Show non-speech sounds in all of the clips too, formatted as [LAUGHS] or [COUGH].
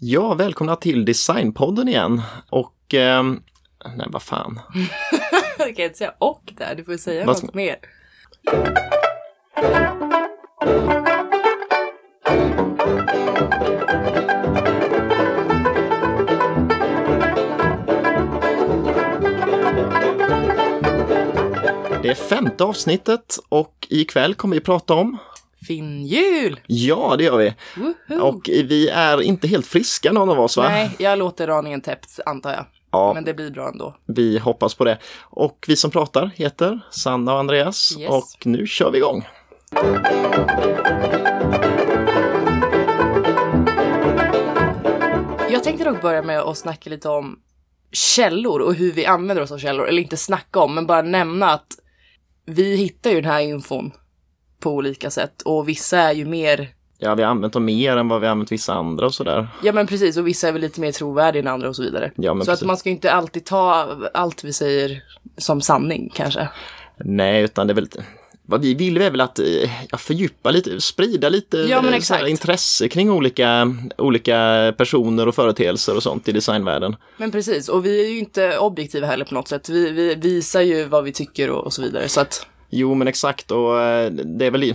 Ja, välkomna till Designpodden igen. Och, ehm, nej vad fan. [LAUGHS] Jag kan inte säga och där, du får säga Vad något mer. Det är femte avsnittet och ikväll kommer vi prata om, Finnjul! ja det gör vi. Woho! Och vi är inte helt friska någon av oss va? Nej, jag låter aningen täppt antar jag. Ja, Men det blir bra ändå. vi hoppas på det. Och vi som pratar heter Sanna och Andreas Yes. och nu kör vi igång. Jag tänkte dock börja med att snacka lite om källor och hur vi använder oss av källor. Eller inte snacka om, men bara nämna att vi hittar ju den här infon på olika sätt och vissa är ju mer Ja, vi har använt dem mer än vad vi har använt vissa andra och sådär. Ja men precis, och vissa är väl lite mer trovärdiga än andra och så vidare. Ja, men så precis. att man ska inte alltid ta allt vi säger som sanning kanske. Nej, utan det är väl. Vad vi vill är väl att eh, ja, fördjupa lite, sprida lite Ja, men eh, här intresse kring olika, olika personer och företeelser och sånt i designvärlden. Men precis, och vi är ju inte objektiva heller på något sätt. Vi, vi visar ju vad vi tycker och, och så vidare. Så att Jo, men exakt och eh, det är väl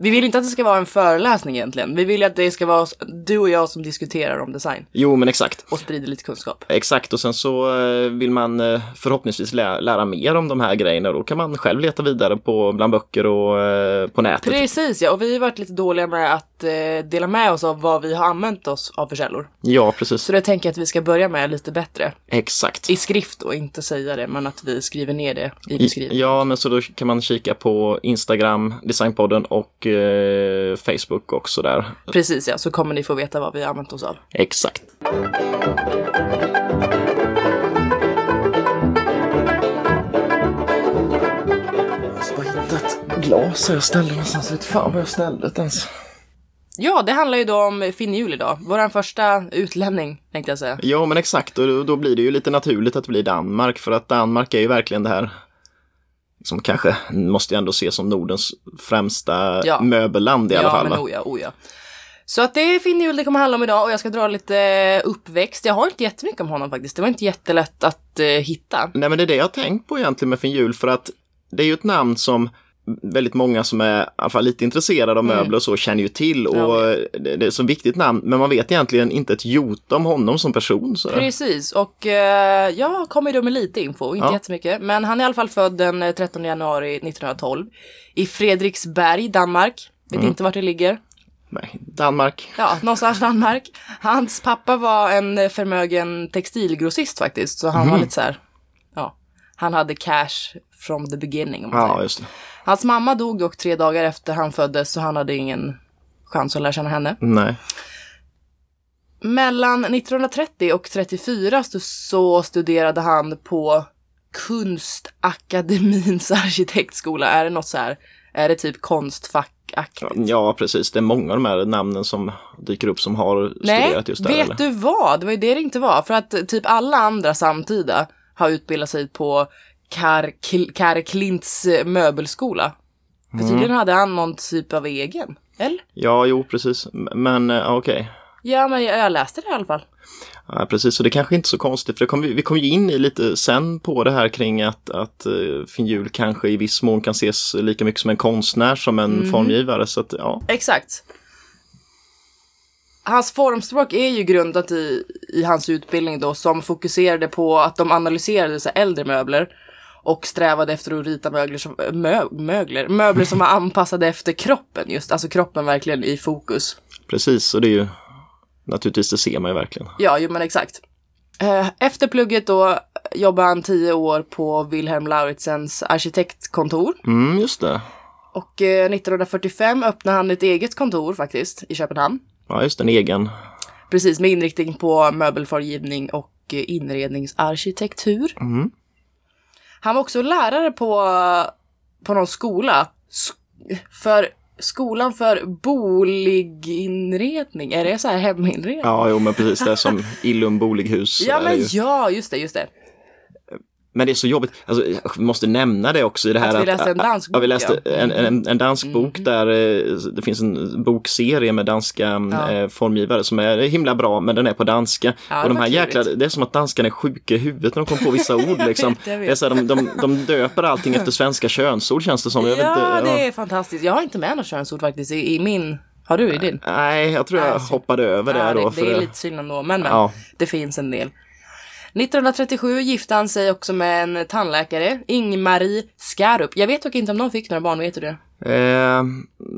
vi vill inte att det ska vara en föreläsning egentligen. Vi vill att det ska vara du och jag som diskuterar om design Jo, men exakt. och sprider lite kunskap. Exakt och sen så eh, vill man eh, förhoppningsvis lä lära mer om de här grejerna. Då kan man själv leta vidare på bland böcker och eh, på nätet. Precis ja, och vi har varit lite dåliga med att dela med oss av vad vi har använt oss av för källor. Ja, precis. Så det tänker jag att vi ska börja med lite bättre. Exakt. I skrift och inte säga det, men att vi skriver ner det i beskrivningen. Ja, men så då kan man kika på Instagram, Designpodden och eh, Facebook också där. Precis ja, så kommer ni få veta vad vi har använt oss av. Exakt. Jag ska bara hitta ett glas jag ställde någonstans. Vet fan var jag ställde det ens. Ja, det handlar ju då om Finnjul idag. Vår första utlänning, tänkte jag säga. Ja, men exakt. Och då- då blir det ju lite naturligt att det blir Danmark. För att Danmark är ju verkligen det här som kanske måste jag ändå se som Nordens främsta Ja. möbelland i alla ja, fall. men oh ja, oh ja. Så att det är Finnjul det kommer handla om idag och jag ska dra lite uppväxt. Jag har inte jättemycket om honom faktiskt. Det var inte jättelätt att eh, hitta. Nej, men det är det jag har tänkt på egentligen med Finjul för att det är ju ett namn som väldigt många som är i alla fall lite intresserade av möbler och så känner ju till och Mm. Ja, det det är så viktigt namn men man vet egentligen inte ett jota om honom som person. Så Precis, och eh, jag kommer då med lite info, inte Ja. jättemycket. Men han är i alla fall född den eh, 13 januari 1912 i Fredriksberg, Danmark. Vet Mm. inte vart det ligger. Nej, Danmark. Ja, någonstans Danmark. Hans pappa var en eh, förmögen textilgrossist faktiskt, så han Mhm. var lite så här, ja, han hade cash from the beginning om man Ja, säger. just det. Hans mamma dog dock tre dagar efter han föddes, så han hade ingen chans att lära känna henne. Nej. Mellan 1930 och 34 så, studerade han på Kunstakademins [LAUGHS] arkitektskola. Är det något så här, är det typ konstfackaktigt? Ja, precis. Det är många av de här namnen som dyker upp som har Nej, studerat just där. vet eller? du vad? Det var ju det det inte var. För att typ alla andra samtida har utbildat sig på Kar, Kl- Kar Klints eh, möbelskola. För Mm. tydligen hade han någon typ av egen. Eller? Ja, jo, precis. Men eh, okej. Ja, men jag, jag läste det i alla fall. Ja, precis, så det kanske inte är så konstigt för kom, vi vi kommer ju in i lite sen på det här kring att, att uh, Finjul kanske i viss mån kan ses lika mycket som en konstnär som en Mm. formgivare. Så att, ja. Exakt. Hans formspråk är ju grundat i, i hans utbildning då som fokuserade på att de analyserade så äldre möbler och strävade efter att rita mögler som, mö, mögler, möbler som var anpassade efter kroppen just, alltså kroppen verkligen i fokus. Precis, och det är ju naturligtvis, det ser man ju verkligen. Ja, jo men exakt. Eh, Efter plugget då jobbade han tio år på Wilhelm Lauritzens arkitektkontor Mm, just det. och eh, 1945 öppnade han ett eget kontor faktiskt i Köpenhamn. Ja, just en egen. Precis, med inriktning på möbelformgivning och eh, inredningsarkitektur. Mm. Han var också lärare på, på någon skola. Sk- För skolan för boliginredning. Är det så här heminredning? Ja, jo, men precis det som Illum Bolighus. Ja, men ju. ja, just det, just det. Men det är så jobbigt, alltså, jag måste nämna det också i det här Att vi läste en dansk ja, vi bok, läste ja. en, en, en dansk Mm. bok där eh, det finns en bokserie med danska Ja. eh, formgivare som är himla bra, men den är på danska. Ja, och det de här jäkla, det är som att danskarna är sjuka i huvudet när de kommer på vissa [LAUGHS] ord. Liksom. Det är så här, de, de, de döper allting efter svenska könsord känns det som. Jag Ja, inte, det är fantastiskt. Jag har inte med något könsord faktiskt i, i min. Har du i din? Nej, jag tror jag Alltså. hoppade över det Ja, då. det, för det är lite synd ändå, men, men Ja. det finns en del. 1937 gifte han sig också med en tandläkare, Ing-Marie Skarup. Jag vet dock inte om de fick några barn, vet du det? Eh,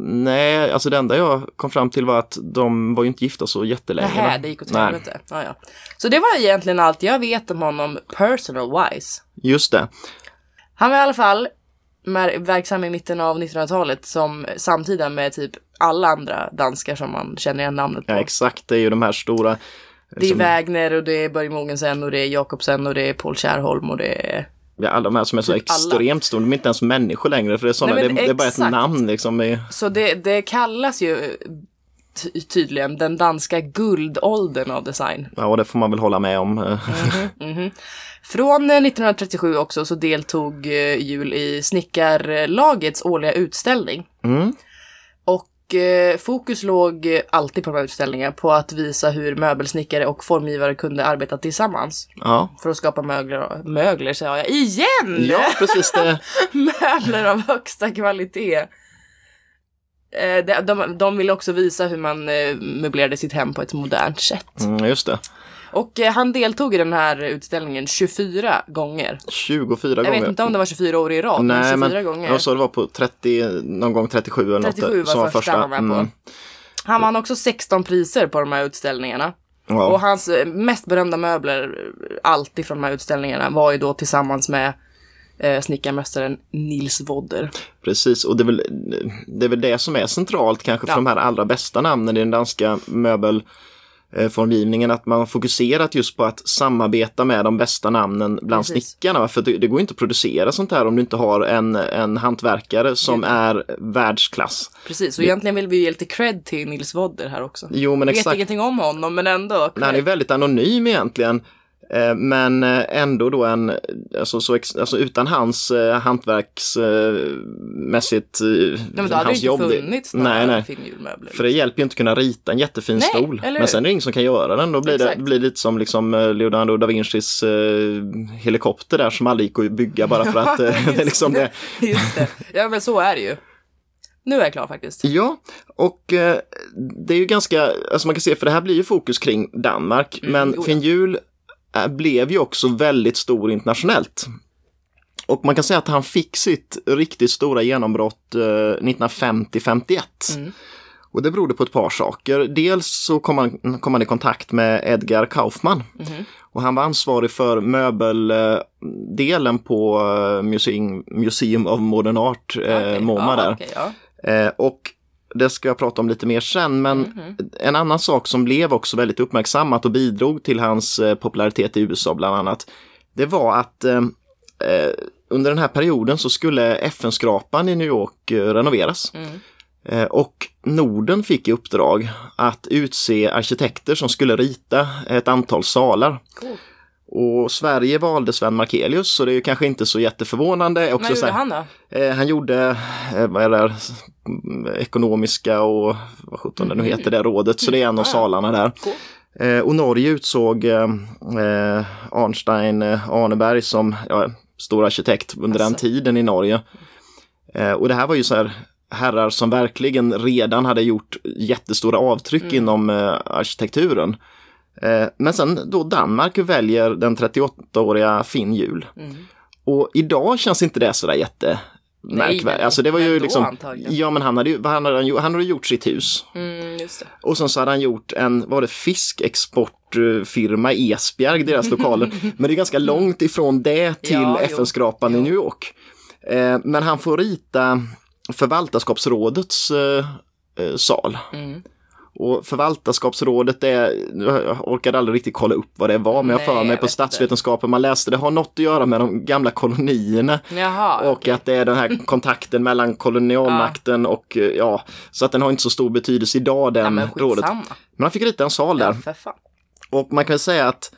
nej, alltså det enda jag kom fram till var att de var ju inte gifta så jättelänge. Va? det gick åt Nej, helvete. Ja, ja. Så det var egentligen allt jag vet om honom personal wise. Just det. Han var i alla fall verksam i mitten av 1900-talet som samtida med typ alla andra danskar som man känner igen namnet på. Ja, exakt. Det är ju de här stora. Det är som- Wägner och det är Börje Mogensen och det är Jakobsen och det är Paul Kärrholm och det är... Ja, alla de här som är så Typ extremt stora, de är inte ens människor längre för det är, såna, Nej, det, det är bara ett namn liksom. i- Så det, det kallas ju ty- tydligen den danska guldåldern av design. Ja, och det får man väl hålla med om. Från eh, 1937 också så deltog eh, Jul i Snickarlagets årliga utställning. Mm. Eh, fokus låg alltid på de här utställningarna på att visa hur möbelsnickare och formgivare kunde arbeta tillsammans Ja. för att skapa mögler, mögler säger jag igen! ja, precis det. [LAUGHS] Möbler av högsta kvalitet. Eh, de, de, de ville också visa hur man eh, möblerade sitt hem på ett modernt sätt. Mm, just det. Och eh, han deltog i den här utställningen 24 gånger. 24 Jag gånger. vet inte om det var 24 år i rad, Nej, men 24 men gånger. jag sa det var på 30, någon gång 37 eller något. 37 som var första han var med på. Mm. Han vann också 16 priser på de här utställningarna. Ja. Och hans eh, mest berömda möbler, eh, alltid från de här utställningarna, var ju då tillsammans med eh, snickarmästaren Nils Wodder. Precis, och det är, väl, det är väl det som är centralt kanske för Ja. de här allra bästa namnen i den danska möbelformgivningen, att man fokuserat just på att samarbeta med de bästa namnen bland Precis. snickarna. För det, det går inte att producera sånt här om du inte har en, en hantverkare som är världsklass. Precis, och egentligen vill vi ge lite cred till Nils Wodder här också. Jo, men Jag vet exakt. ingenting om honom, men ändå. Nej, Han är cred. väldigt anonym egentligen. Eh, Men eh, ändå då en, alltså, så, alltså utan hans eh, hantverksmässigt, eh, det hans inte det- funnits Nej, nej. finjulmöbler. För det hjälper ju inte att kunna rita en jättefin Nej, stol. Men sen är det ingen som kan göra den. Då blir det, Exakt. blir det lite som liksom eh, Leonardo da Vincis eh, helikopter där som aldrig gick att bygga bara för [LAUGHS] att eh, [LAUGHS] det är liksom det. Just det. Ja, men så är det ju. Nu är jag klar faktiskt. Ja, och eh, det är ju ganska, alltså man kan se, för det här blir ju fokus kring Danmark, men jo, eh, blev ju också väldigt stor internationellt. Och man kan säga att han fick sitt riktigt stora genombrott eh, 1950-51. Mm. Och det berodde på ett par saker. Dels så kom han, kom han i kontakt med Edgar Kaufman. Mhm. Och han var ansvarig för möbeldelen på eh, Museum, Museum of Modern Art, eh, Okej, MoMA ja, där. okej, ja. Eh, och det ska jag prata om lite mer sen, men Mhm. en annan sak som blev också väldigt uppmärksammat och bidrog till hans eh, popularitet i USA bland annat, det var att eh, eh, under den här perioden så skulle FN-skrapan i New York eh, renoveras. Mm. Eh, och Norden fick i uppdrag att utse arkitekter som skulle rita ett antal salar. Cool. Och Sverige valde Sven Markelius, så det är ju kanske inte så jätteförvånande. Också Vad gjorde han då? Eh, han gjorde, eh, vad är det, Mm, ekonomiska och vad sjutton det nu heter det rådet, så det är en av Ah, salarna där. Eh, och Norge utsåg eh, eh, Arnstein eh, Arneberg som ja, stor arkitekt under den Alltså. tiden i Norge. Eh, och det här var ju så här herrar som verkligen redan hade gjort jättestora avtryck Mm. inom arkitekturen. Eh, men sen då Danmark väljer den 38-åriga Finn Hjul. Mm. Och idag känns inte det sådär Nej, jättemärkvärt. nej, Alltså det var ju liksom, antagligen. ja men han hade ju, han hade, han hade gjort sitt hus. Mm. Och sen så hade han gjort en, vad var det, fiskexportfirma i Esbjerg, deras [LAUGHS] lokaler. Men det är ganska långt ifrån det till Ja. FN-skrapan i. New York. Eh, men han får rita förvaltarskapsrådets eh, eh, sal. Mm. Och förvaltarskapsrådet är, jag orkade aldrig riktigt kolla upp vad det var, men jag Nej, för mig på vet statsvetenskapen man läste, det har något att göra med de gamla kolonierna. Jaha. Och att det är den här [LAUGHS] kontakten mellan kolonialmakten och eh, ja, så att den har inte så stor betydelse idag den men rådet. Men han fick rita en sal där Ja, och man kan säga att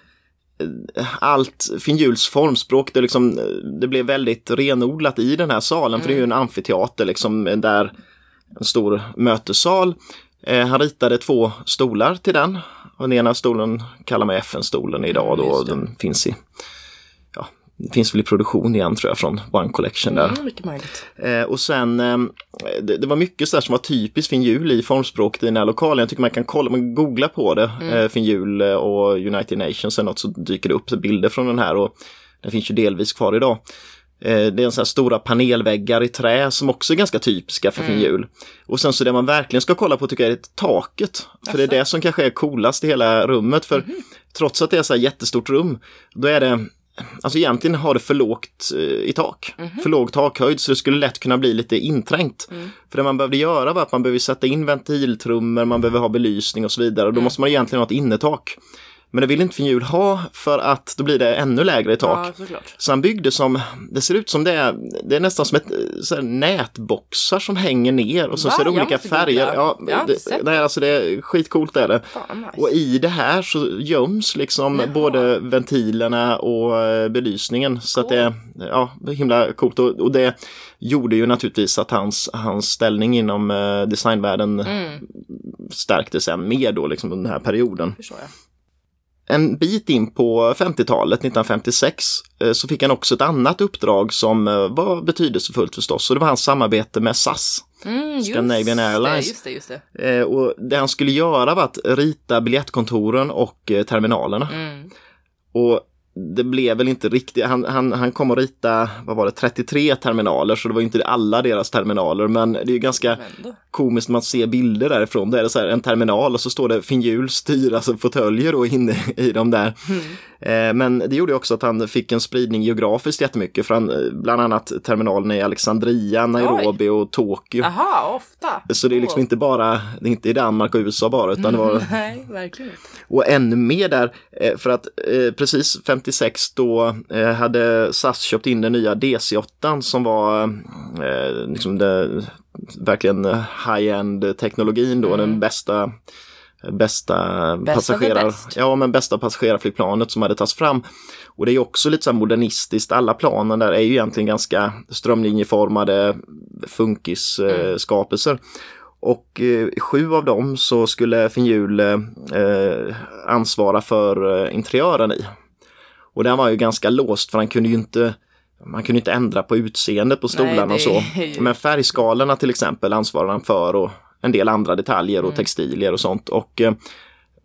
allt Finjuls formspråk, det, liksom, det blev väldigt renodlat i den här salen, för det är ju en amfiteater liksom, där en stor mötessal. Eh, han ritade två stolar till den. Och den ena stolen kallar man FN-stolen idag då. Det. Den finns i, ja, finns väl i produktion igen tror jag från One Collection där. Mm. Eh, och sen, eh, det, det var mycket så där som var typiskt finjul i formspråket i den här lokalen. Jag tycker man kan kolla, man googlar på det, eh, finjul eh, och United Nations eller något så dyker det upp bilder från den här och den finns ju delvis kvar idag. Eh, det är en sån här stora panelväggar i trä som också är ganska typiska för finjul. Och sen så det man verkligen ska kolla på tycker jag är taket. För det är det som kanske är coolast i hela rummet. För trots att det är så här jättestort rum, då är det Alltså egentligen har det för lågt eh, i tak. För låg takhöjd så det skulle lätt kunna bli lite inträngt. För det man behövde göra var att man behöver sätta in ventiltrummor, man behöver ha belysning och så vidare. Och då måste man egentligen ha ett innertak. Men det vill inte Finjul ha för att då blir det ännu lägre i tak. Ja. Så han byggde som, det ser ut som det är, det är nästan som ett så här, nätboxar som hänger ner och så Va? ser det olika färger. googla. Ja, Jag det, sett nej, alltså det är skitcoolt är det. Fan, nice. Och i det här så göms liksom Jaha. både ventilerna och eh, belysningen. Så att det är ja, himla coolt. Och, och det gjorde ju naturligtvis att hans, hans ställning inom eh, designvärlden Mm, stärktes än mer då liksom under den här perioden. En bit in på 50-talet, 1956, eh, så fick han också ett annat uppdrag som eh, var betydelsefullt förstås. Och det var hans samarbete med SAS. Mm, Scandinavian Airlines. Just det, just det. Eh, Och det han skulle göra var att rita biljettkontoren och terminalerna. Mm. Och det blev väl inte riktigt, han, han, han kom och rita, vad var det, 33 terminaler så det var inte alla deras terminaler men det är ju ganska komiskt när man ser bilder därifrån. Det är så här en terminal och så står det finjul, styr, alltså fåtöljer då inne i dem där. Mm. Eh, men det gjorde också att han fick en spridning geografiskt jättemycket för han, bland annat terminalerna i Alexandria, Nairobi Oj. och Tokyo. Aha, ofta! Så det är liksom oh. inte bara, det är inte i Danmark och USA bara utan det var... Mm, nej, verkligen. Och ännu mer där, eh, för att eh, precis 50 1956 då eh, hade SAS köpt in den nya DC-8 som var eh, liksom det, verkligen high-end teknologin då, mm. den bästa bästa, passagerar, ja, men bästa passagerarflygplanet som hade tagits fram. Och det är också lite så här modernistiskt. Alla planen där är ju egentligen ganska strömlinjeformade funkisskapelser. Mm. Och eh, sju av dem så skulle Finjul eh, ansvara för eh, interiören i. Och den var ju ganska låst för han kunde ju inte man kunde inte ändra på utseendet på stolarna det och så. [LAUGHS] Men färgskalorna till exempel ansvarar han för och en del andra detaljer Mm. och textilier och sånt. Och eh,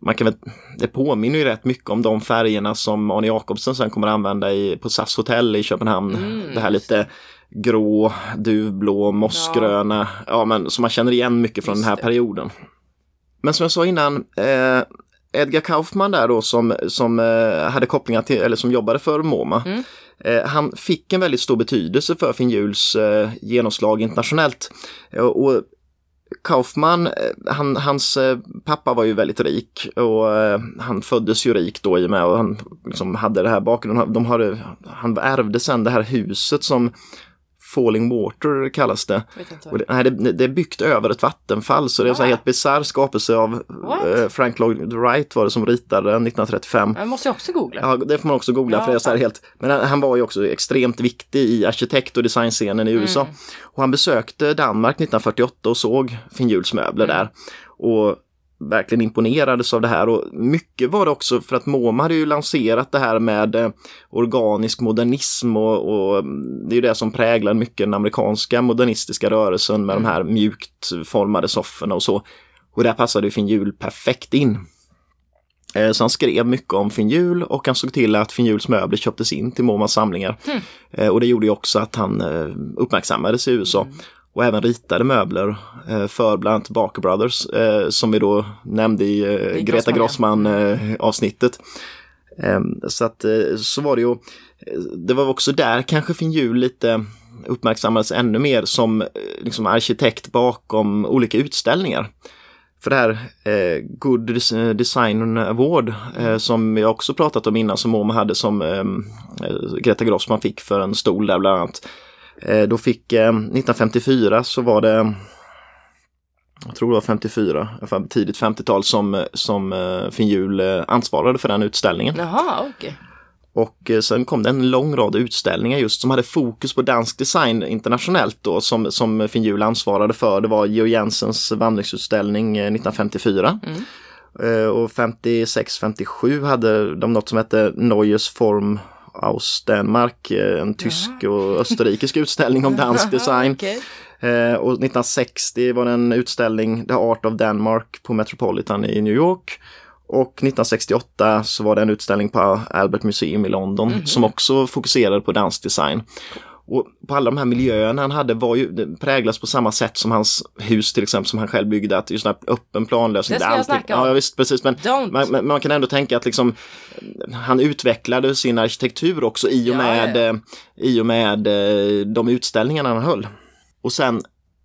man kan väl, det påminner ju rätt mycket om de färgerna som Arne Jacobsen sen kommer att använda i, på SAS hotell i Köpenhamn. Mm, det här lite grå, duvblå, mossgröna, ja. men som man känner igen mycket från Just den här det. perioden. Men som jag sa innan, eh, Edgar Kaufman där då som, som eh, hade kopplingar till, eller som jobbade för MoMA. Mm. Eh, han fick en väldigt stor betydelse för Finhjuls eh, genomslag internationellt. Och Kaufman, han, hans pappa var ju väldigt rik och han föddes ju rik då i och med och han liksom hade det här bakgrunden. De hade, han ärvde sen det här huset som Falling Water kallas det. Det, nej, det, det är byggt över ett vattenfall så det är en här Va? helt bisarr skapelse av What? eh, Frank Lloyd Wright var det som ritade den 1935. Jag måste jag också googla. Ja, det får man också googla Ja, för det är så helt. Men han, var ju också extremt viktig i arkitekt och designscenen i USA. Mm. Och han besökte Danmark 1948 och såg Finhjuls möbler Mm. där. Och verkligen imponerades av det här och mycket var det också för att MoMA hade ju lanserat det här med eh, organisk modernism och, och mm, det är ju det som präglar mycket den amerikanska modernistiska rörelsen med Mm. de här mjukt formade sofforna och så. Och där passade ju Finhjul perfekt in. Eh, Så han skrev mycket om Finhjul och han såg till att Finhjuls möbler köptes in till MoMAs samlingar. Hmm. Eh, Och det gjorde ju också att han uppmärksammades i USA. Mm. Och även ritade möbler eh, för bland annat Barker Brothers eh, som vi då nämnde i eh, Greta Grossman, avsnittet. Eh, Så att så var det ju. Det var också där kanske Finhjul lite uppmärksammades ännu mer som liksom arkitekt bakom olika utställningar. För det här eh, Good Des- Design Award eh, som jag också pratat om innan som MoMA hade som ehm, eh, Greta Grossman fick för en stol där bland annat. Eh, då fick eh, 1954 så var det jag tror det var 54, i alla fall tidigt 50-tal som, som eh, Finhjul eh, ansvarade för den utställningen. Jaha, okej. Och eh, sen kom det en lång rad utställningar just som hade fokus på dansk design internationellt då som, som Finn Hjul ansvarade för. Det var Georg Jensens vandringsutställning eh, 1954. Eh, Och 56-57 hade de något som hette Neues Form aus Danmark, eh, en tysk och österrikisk [LAUGHS] utställning om dansk design. Okej. Eh, och 1960 var det en utställning, The Art of Denmark, på Metropolitan i New York. Och 1968 så var det en utställning på Albert Museum i London som också fokuserade på dansk design. Och på alla de här miljöerna han hade var ju, präglas på samma sätt som hans hus till exempel som han själv byggde, att just en öppen planlösning. Det ska jag snacka om. Ja, visst, precis. Men man, man, man kan ändå tänka att liksom, han utvecklade sin arkitektur också i och med, ja. eh, I och med eh, de utställningarna han höll. Och sen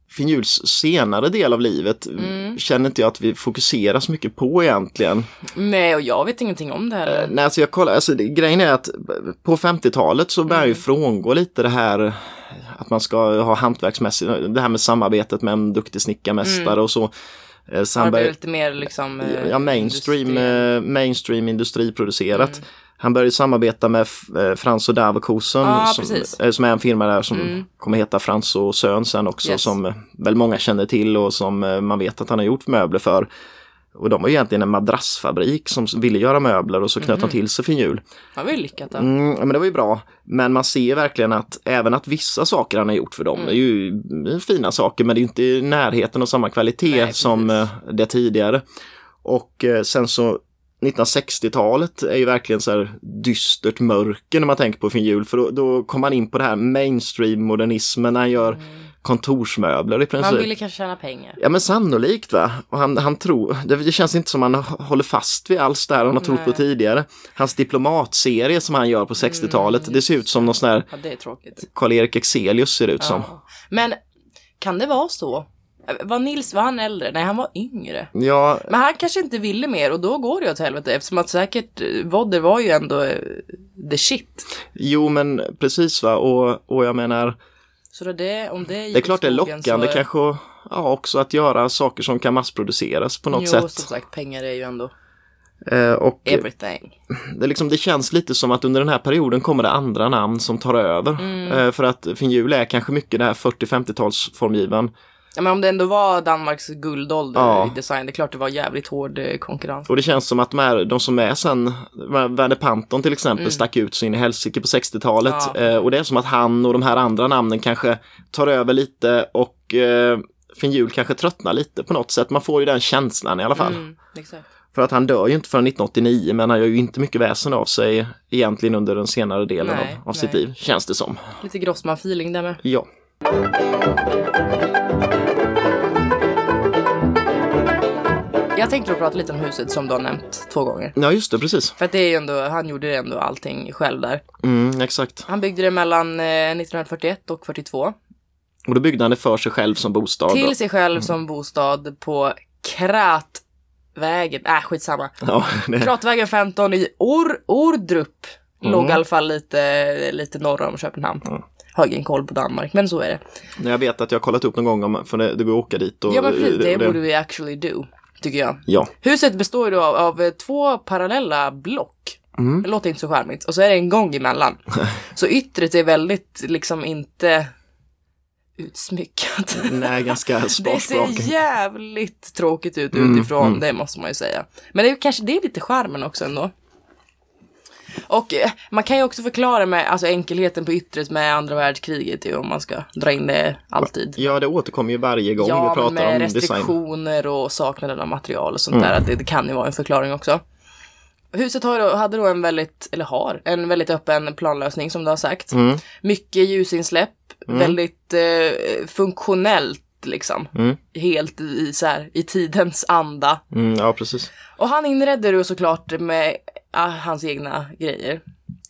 Finn Juls senare del av livet Mm. Känner inte jag att vi fokuserar så mycket på egentligen. Nej, och jag vet ingenting om det heller. Nej, alltså jag kollar, alltså det, grejen är att på 50-talet så börjar Mm. ju frångå lite det här att man ska ha hantverksmässigt, det här med samarbetet med en duktig snickarmästare och så. Eh, han det blivit lite mer liksom... eh, ja, mainstream, industri- eh, mainstream industriproducerat. Mm. Han började samarbeta med eh, Frans och Daverkosen Ja, som, eh, som är en firma där som Mm. kommer heta Frans och Sön sen också Yes. som eh, väl många känner till och som man vet att han har gjort möbler för. Och de var egentligen en madrassfabrik som ville göra möbler och så knöt de till sig Finn Hjul. Ja, det var ju lyckat då. Mm, ja, men det var ju bra. Men man ser verkligen att även att vissa saker han har gjort för dem Mm. är ju fina saker men det är inte i närheten av samma kvalitet Nej, som det tidigare. Och sen så 1960-talet är ju verkligen så här dystert mörker när man tänker på Finn Hjul för då, då kom man in på det här mainstream-modernismen när han gör kontorsmöbler i Man princip. ville kanske tjäna pengar. Ja men sannolikt va. Och han, han tror, det, det känns inte som han håller fast vid alls där han har trott på Nej. tidigare. Hans diplomatserie som han gör på 60-talet, det ser ut som någon sån här Ja, det är tråkigt. Karl-Erik Exelius ser det ut som. Ja. Men kan det vara så? Var Nils, var han äldre? Nej, han var yngre. Ja, Men han kanske inte ville mer och då går det åt helvete eftersom att säkert eh, Vodder var ju ändå eh, the shit. jo men precis va och, och jag menar, Så det, om det det är klart det är lockande kanske att- ja, också att göra saker som kan massproduceras på något jo, sätt. som sagt, pengar är ju ändå Eh, och everything. det, liksom, det känns lite som att under den här perioden kommer det andra namn som tar över. Mm. Eh, för att Finn Hjul är kanske mycket det här 40-50-talsformgivaren. Ja, men om det ändå var Danmarks guldålder Ja. i design, det är klart det var jävligt hård eh, konkurrens. Och det känns som att de, här, de som är sen, Werner Panton till exempel, Mm. stack ut så in i helsike på 60-talet. Ja. Eh, och det är som att han och de här andra namnen kanske tar över lite och eh, Finn Hjul kanske tröttnar lite på något sätt. Man får ju den känslan i alla fall. Mm, exakt. För att han dör ju inte förrän 1989 men han gör ju inte mycket väsen av sig egentligen under den senare delen Nej, av, av sitt liv, känns det som. Lite Grossman-feeling där med. Ja. Jag tänkte prata lite om huset som du har nämnt två gånger. ja, just det, precis. För att det är ju ändå, han gjorde ändå allting själv där. Mm, exakt. Han byggde det mellan eh, 1941 och 42. Och då byggde han det för sig själv som bostad. då. Till sig själv som bostad på Kratvägen, äh skitsamma. Ja, [LAUGHS] det, Kratvägen 15 i Or Ordrup. Låg Mm. i alla fall lite, lite norr om Köpenhamn. Har ingen koll på Danmark, men så är det. jag vet att jag har kollat upp någon gång om, för det, det går att åka dit. Och, Ja men precis, det och borde vi actually do. Tycker jag. Ja, Huset består då av, av eh, två parallella block. Mm. Det låter inte så charmigt. Och så är det en gång emellan. [LAUGHS] så yttret är väldigt liksom inte utsmyckat. nej, ganska [LAUGHS] Det spart ser jävligt tråkigt ut Mm, utifrån, mm. det måste man ju säga. Men det är kanske det är lite charmen också ändå. Och eh, man kan ju också förklara med alltså, enkelheten på yttret med andra världskriget ju, om man ska dra in det alltid. Ja, det återkommer ju varje gång vi Ja, men pratar med om design. restriktioner och saknaden av material och sånt Mm. där. Det, det kan ju vara en förklaring också. Huset har hade då en väldigt, eller har, en väldigt öppen planlösning som du har sagt. Mm. Mycket ljusinsläpp, väldigt eh, funktionellt liksom. Mm. Helt i, så här, i tidens anda. Mm, ja, precis. Och han inredde det såklart med ah, hans egna grejer.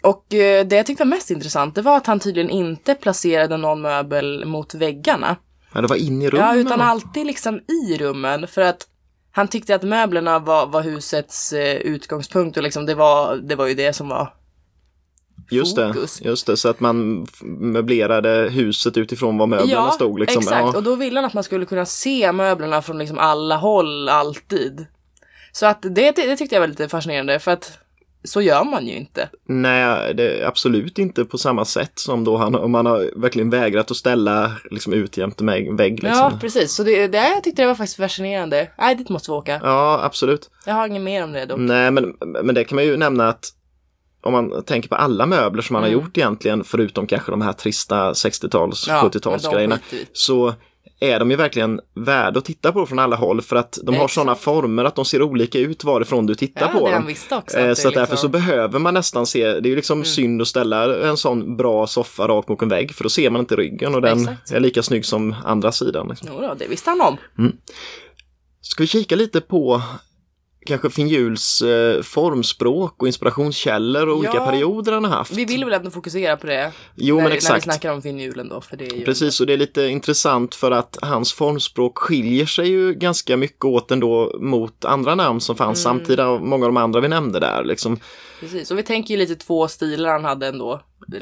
Och eh, det jag tyckte var mest intressant, det var att han tydligen inte placerade någon möbel mot väggarna. Ja, det var in i rummen. Ja, utan alltid liksom i rummen. För att han tyckte att möblerna var, var husets eh, utgångspunkt och liksom det var, det var ju det som var Just det, fokus. just det, så att man möblerade huset utifrån var möblerna stod. Liksom. exakt. Ja. Och då ville han att man skulle kunna se möblerna från liksom alla håll, alltid. Så att det, det tyckte jag var lite fascinerande för att så gör man ju inte. Nej, det är absolut inte på samma sätt som då han, om man har verkligen vägrat att ställa liksom ut jämte en vägg. Liksom. Ja, precis. Så det, det, jag tyckte det var faktiskt fascinerande. Nej, dit måste vi åka. Ja, absolut. Jag har inget mer om det dock. Nej, men, men det kan man ju nämna att om man tänker på alla möbler som man Mm. har gjort egentligen, förutom kanske de här trista 60-tals, Ja, 70-talsgrejerna, men de skiter vi i. så är de ju verkligen värda att titta på från alla håll för att de har sådana former att de ser olika ut varifrån du tittar Ja, på dem. också. Eh, Så att därför så liksom- behöver man nästan se, det är ju liksom synd att ställa en sån bra soffa rakt mot en vägg för då ser man inte ryggen och den Exakt. är lika snygg som andra sidan. Liksom. Jo då, det visste han om. Ska vi kika lite på kanske Finjuls eh, formspråk och inspirationskällor och olika Ja. perioder han har haft? Vi vill väl ändå fokusera på det. Jo, när, men När vi exakt. snackar om finnhjulen då, för det är ju... Precis, och det är lite intressant för att hans formspråk skiljer sig ju ganska mycket åt ändå mot andra namn som fanns Mm. samtida, och många av de andra vi nämnde där. Liksom. Precis, och vi tänker ju lite två stilar han hade ändå. Eh,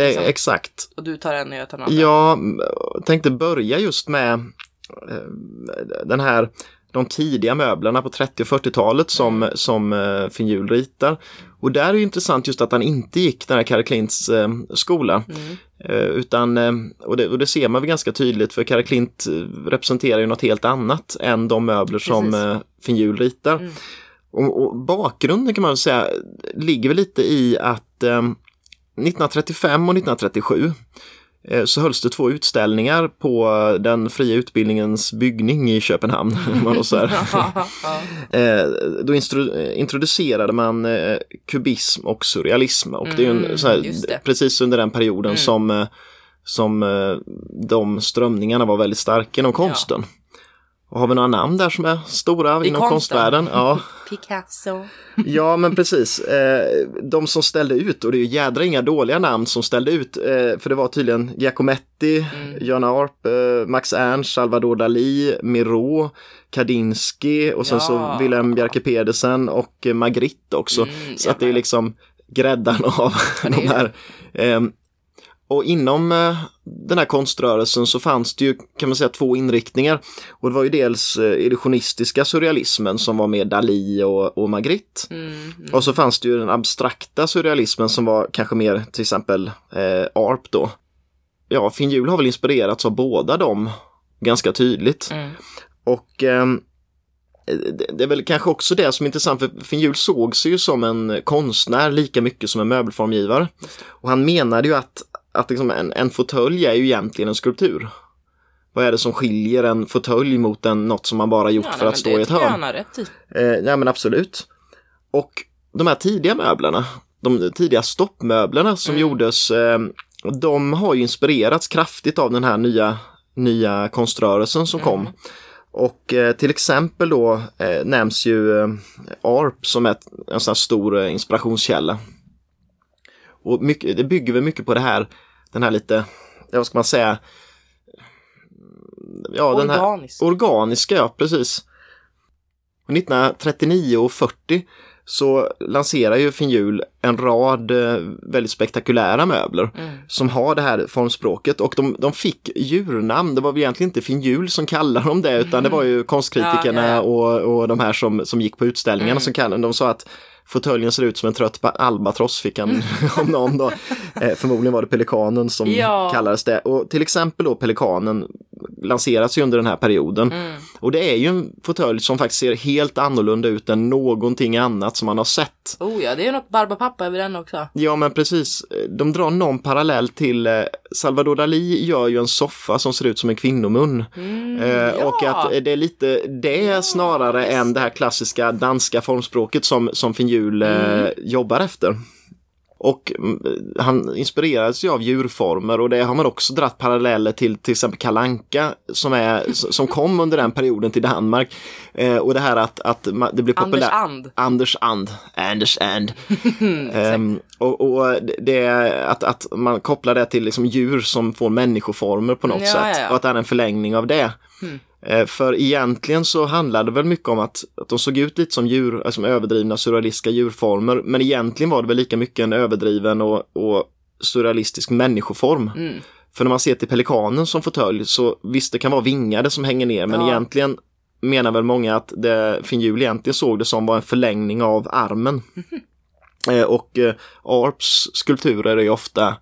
Liksom. exakt. och du tar en och jag tar en annan. Jag tänkte börja just med eh, den här de tidiga möblerna på 30 och 40-talet som, som eh, Finjul ritar. Och där är det intressant just att han inte gick den här Karl Klints eh, skola. Mm. Eh, utan, eh, och, det, och det ser man väl ganska tydligt för Karl Klint eh, representerar ju något helt annat än de möbler som Precis. eh, Finjul ritar. Mm. Och, och bakgrunden kan man säga ligger väl lite i att eh, 1935 och 1937 eh, så hölls det två utställningar på den fria utbildningens byggning i Köpenhamn. [LAUGHS] man så ja. [LAUGHS] Eh, då eh, introducerade man eh, kubism och surrealism och det är en, Mm, här, precis under den perioden Mm. som, eh, som eh, de strömningarna var väldigt starka inom konsten. Och har vi några namn där som är stora I inom konstvärlden? Ja. [LAUGHS] Picasso. Ja, men precis. Eh, de som ställde ut, och det är ju jädra inga dåliga namn som ställde ut, eh, för det var tydligen Giacometti, Mm. Jan Arp, eh, Max Ernst, Salvador Dalí, Miro, Kandinsky och sen Ja. så Willem Bjerke Pedersen och Magritte också. Mm, så att det är liksom gräddan [LAUGHS] av det de här. Och inom eh, den här konströrelsen så fanns det ju kan man säga två inriktningar. Och det var ju dels eh, illusionistiska surrealismen som var med Dalí och, och Magritte. Mm, mm. Och så fanns det ju den abstrakta surrealismen som var kanske mer till exempel eh, ARP då. Ja, Finjul har väl inspirerats av båda dem ganska tydligt. Mm. Och ehm, det, är väl kanske också det som är intressant för Finjul såg sig ju som en konstnär lika mycket som en möbelformgivare. Och han menade ju att, att liksom en, en fåtölj är ju egentligen en skulptur. Vad är det som skiljer en fåtölj mot en, något som man bara gjort Ja, för nej, att stå i ett hörn? i. Eh, ja men absolut. Och de här tidiga möblerna, de tidiga stoppmöblerna som Mm. gjordes, eh, de har ju inspirerats kraftigt av den här nya, nya konströrelsen som kom. Mm. Och eh, till exempel då eh, nämns ju eh, ARP som ett, en sån här stor eh, inspirationskälla. Och mycket, det bygger väl mycket på det här, den här lite, ja, vad ska man säga, ja, den här organiska, ja precis. 1939 och 40 så lanserar ju Finjul en rad eh, väldigt spektakulära möbler Mm. som har det här formspråket och de, de fick djurnamn. Det var väl egentligen inte Finjul som kallade dem det utan det var ju konstkritikerna [LAUGHS] Ja, ja, ja. Och, och de här som, som gick på utställningarna Mm. som kallade dem. De sa att fåtöljen ser ut som en trött albatross fick han [LAUGHS] om någon då. Eh, förmodligen var det pelikanen som Ja. kallades det. Och till exempel då pelikanen lanseras ju under den här perioden. Mm. Och det är ju en fåtölj som faktiskt ser helt annorlunda ut än någonting annat som man har sett. Oh ja, det är något Barbapapa över den också. Ja men precis, de drar någon parallell till eh, Salvador Dalí gör ju en soffa som ser ut som en kvinnomun. Mm, Eh, ja. Och att eh, det är lite det snarare visst. än det här klassiska danska formspråket som, som Finjul eh, Mm. jobbar efter. Och mm, han inspirerades ju av djurformer och det har man också dratt paralleller till till exempel Kalanka som, är, som kom under den perioden till Danmark. Eh, och det här att, att det blir Anders populärt. And. Anders And. Anders And. [LAUGHS] Ehm, och och det att, att man kopplar det till liksom djur som får människoformer på något Ja, sätt. ja, ja. Och att det är en förlängning av det. Mm. Eh, för egentligen så handlade det väl mycket om att, att de såg ut lite som djur, alltså som överdrivna surrealistiska djurformer. Men egentligen var det väl lika mycket en överdriven och, och surrealistisk människoform. Mm. För när man ser till pelikanen som fåtölj så visst det kan vara vingade som hänger ner men Ja. egentligen menar väl många att det Finjul egentligen såg det som var en förlängning av armen. Eh, och eh, Arps skulpturer är ju ofta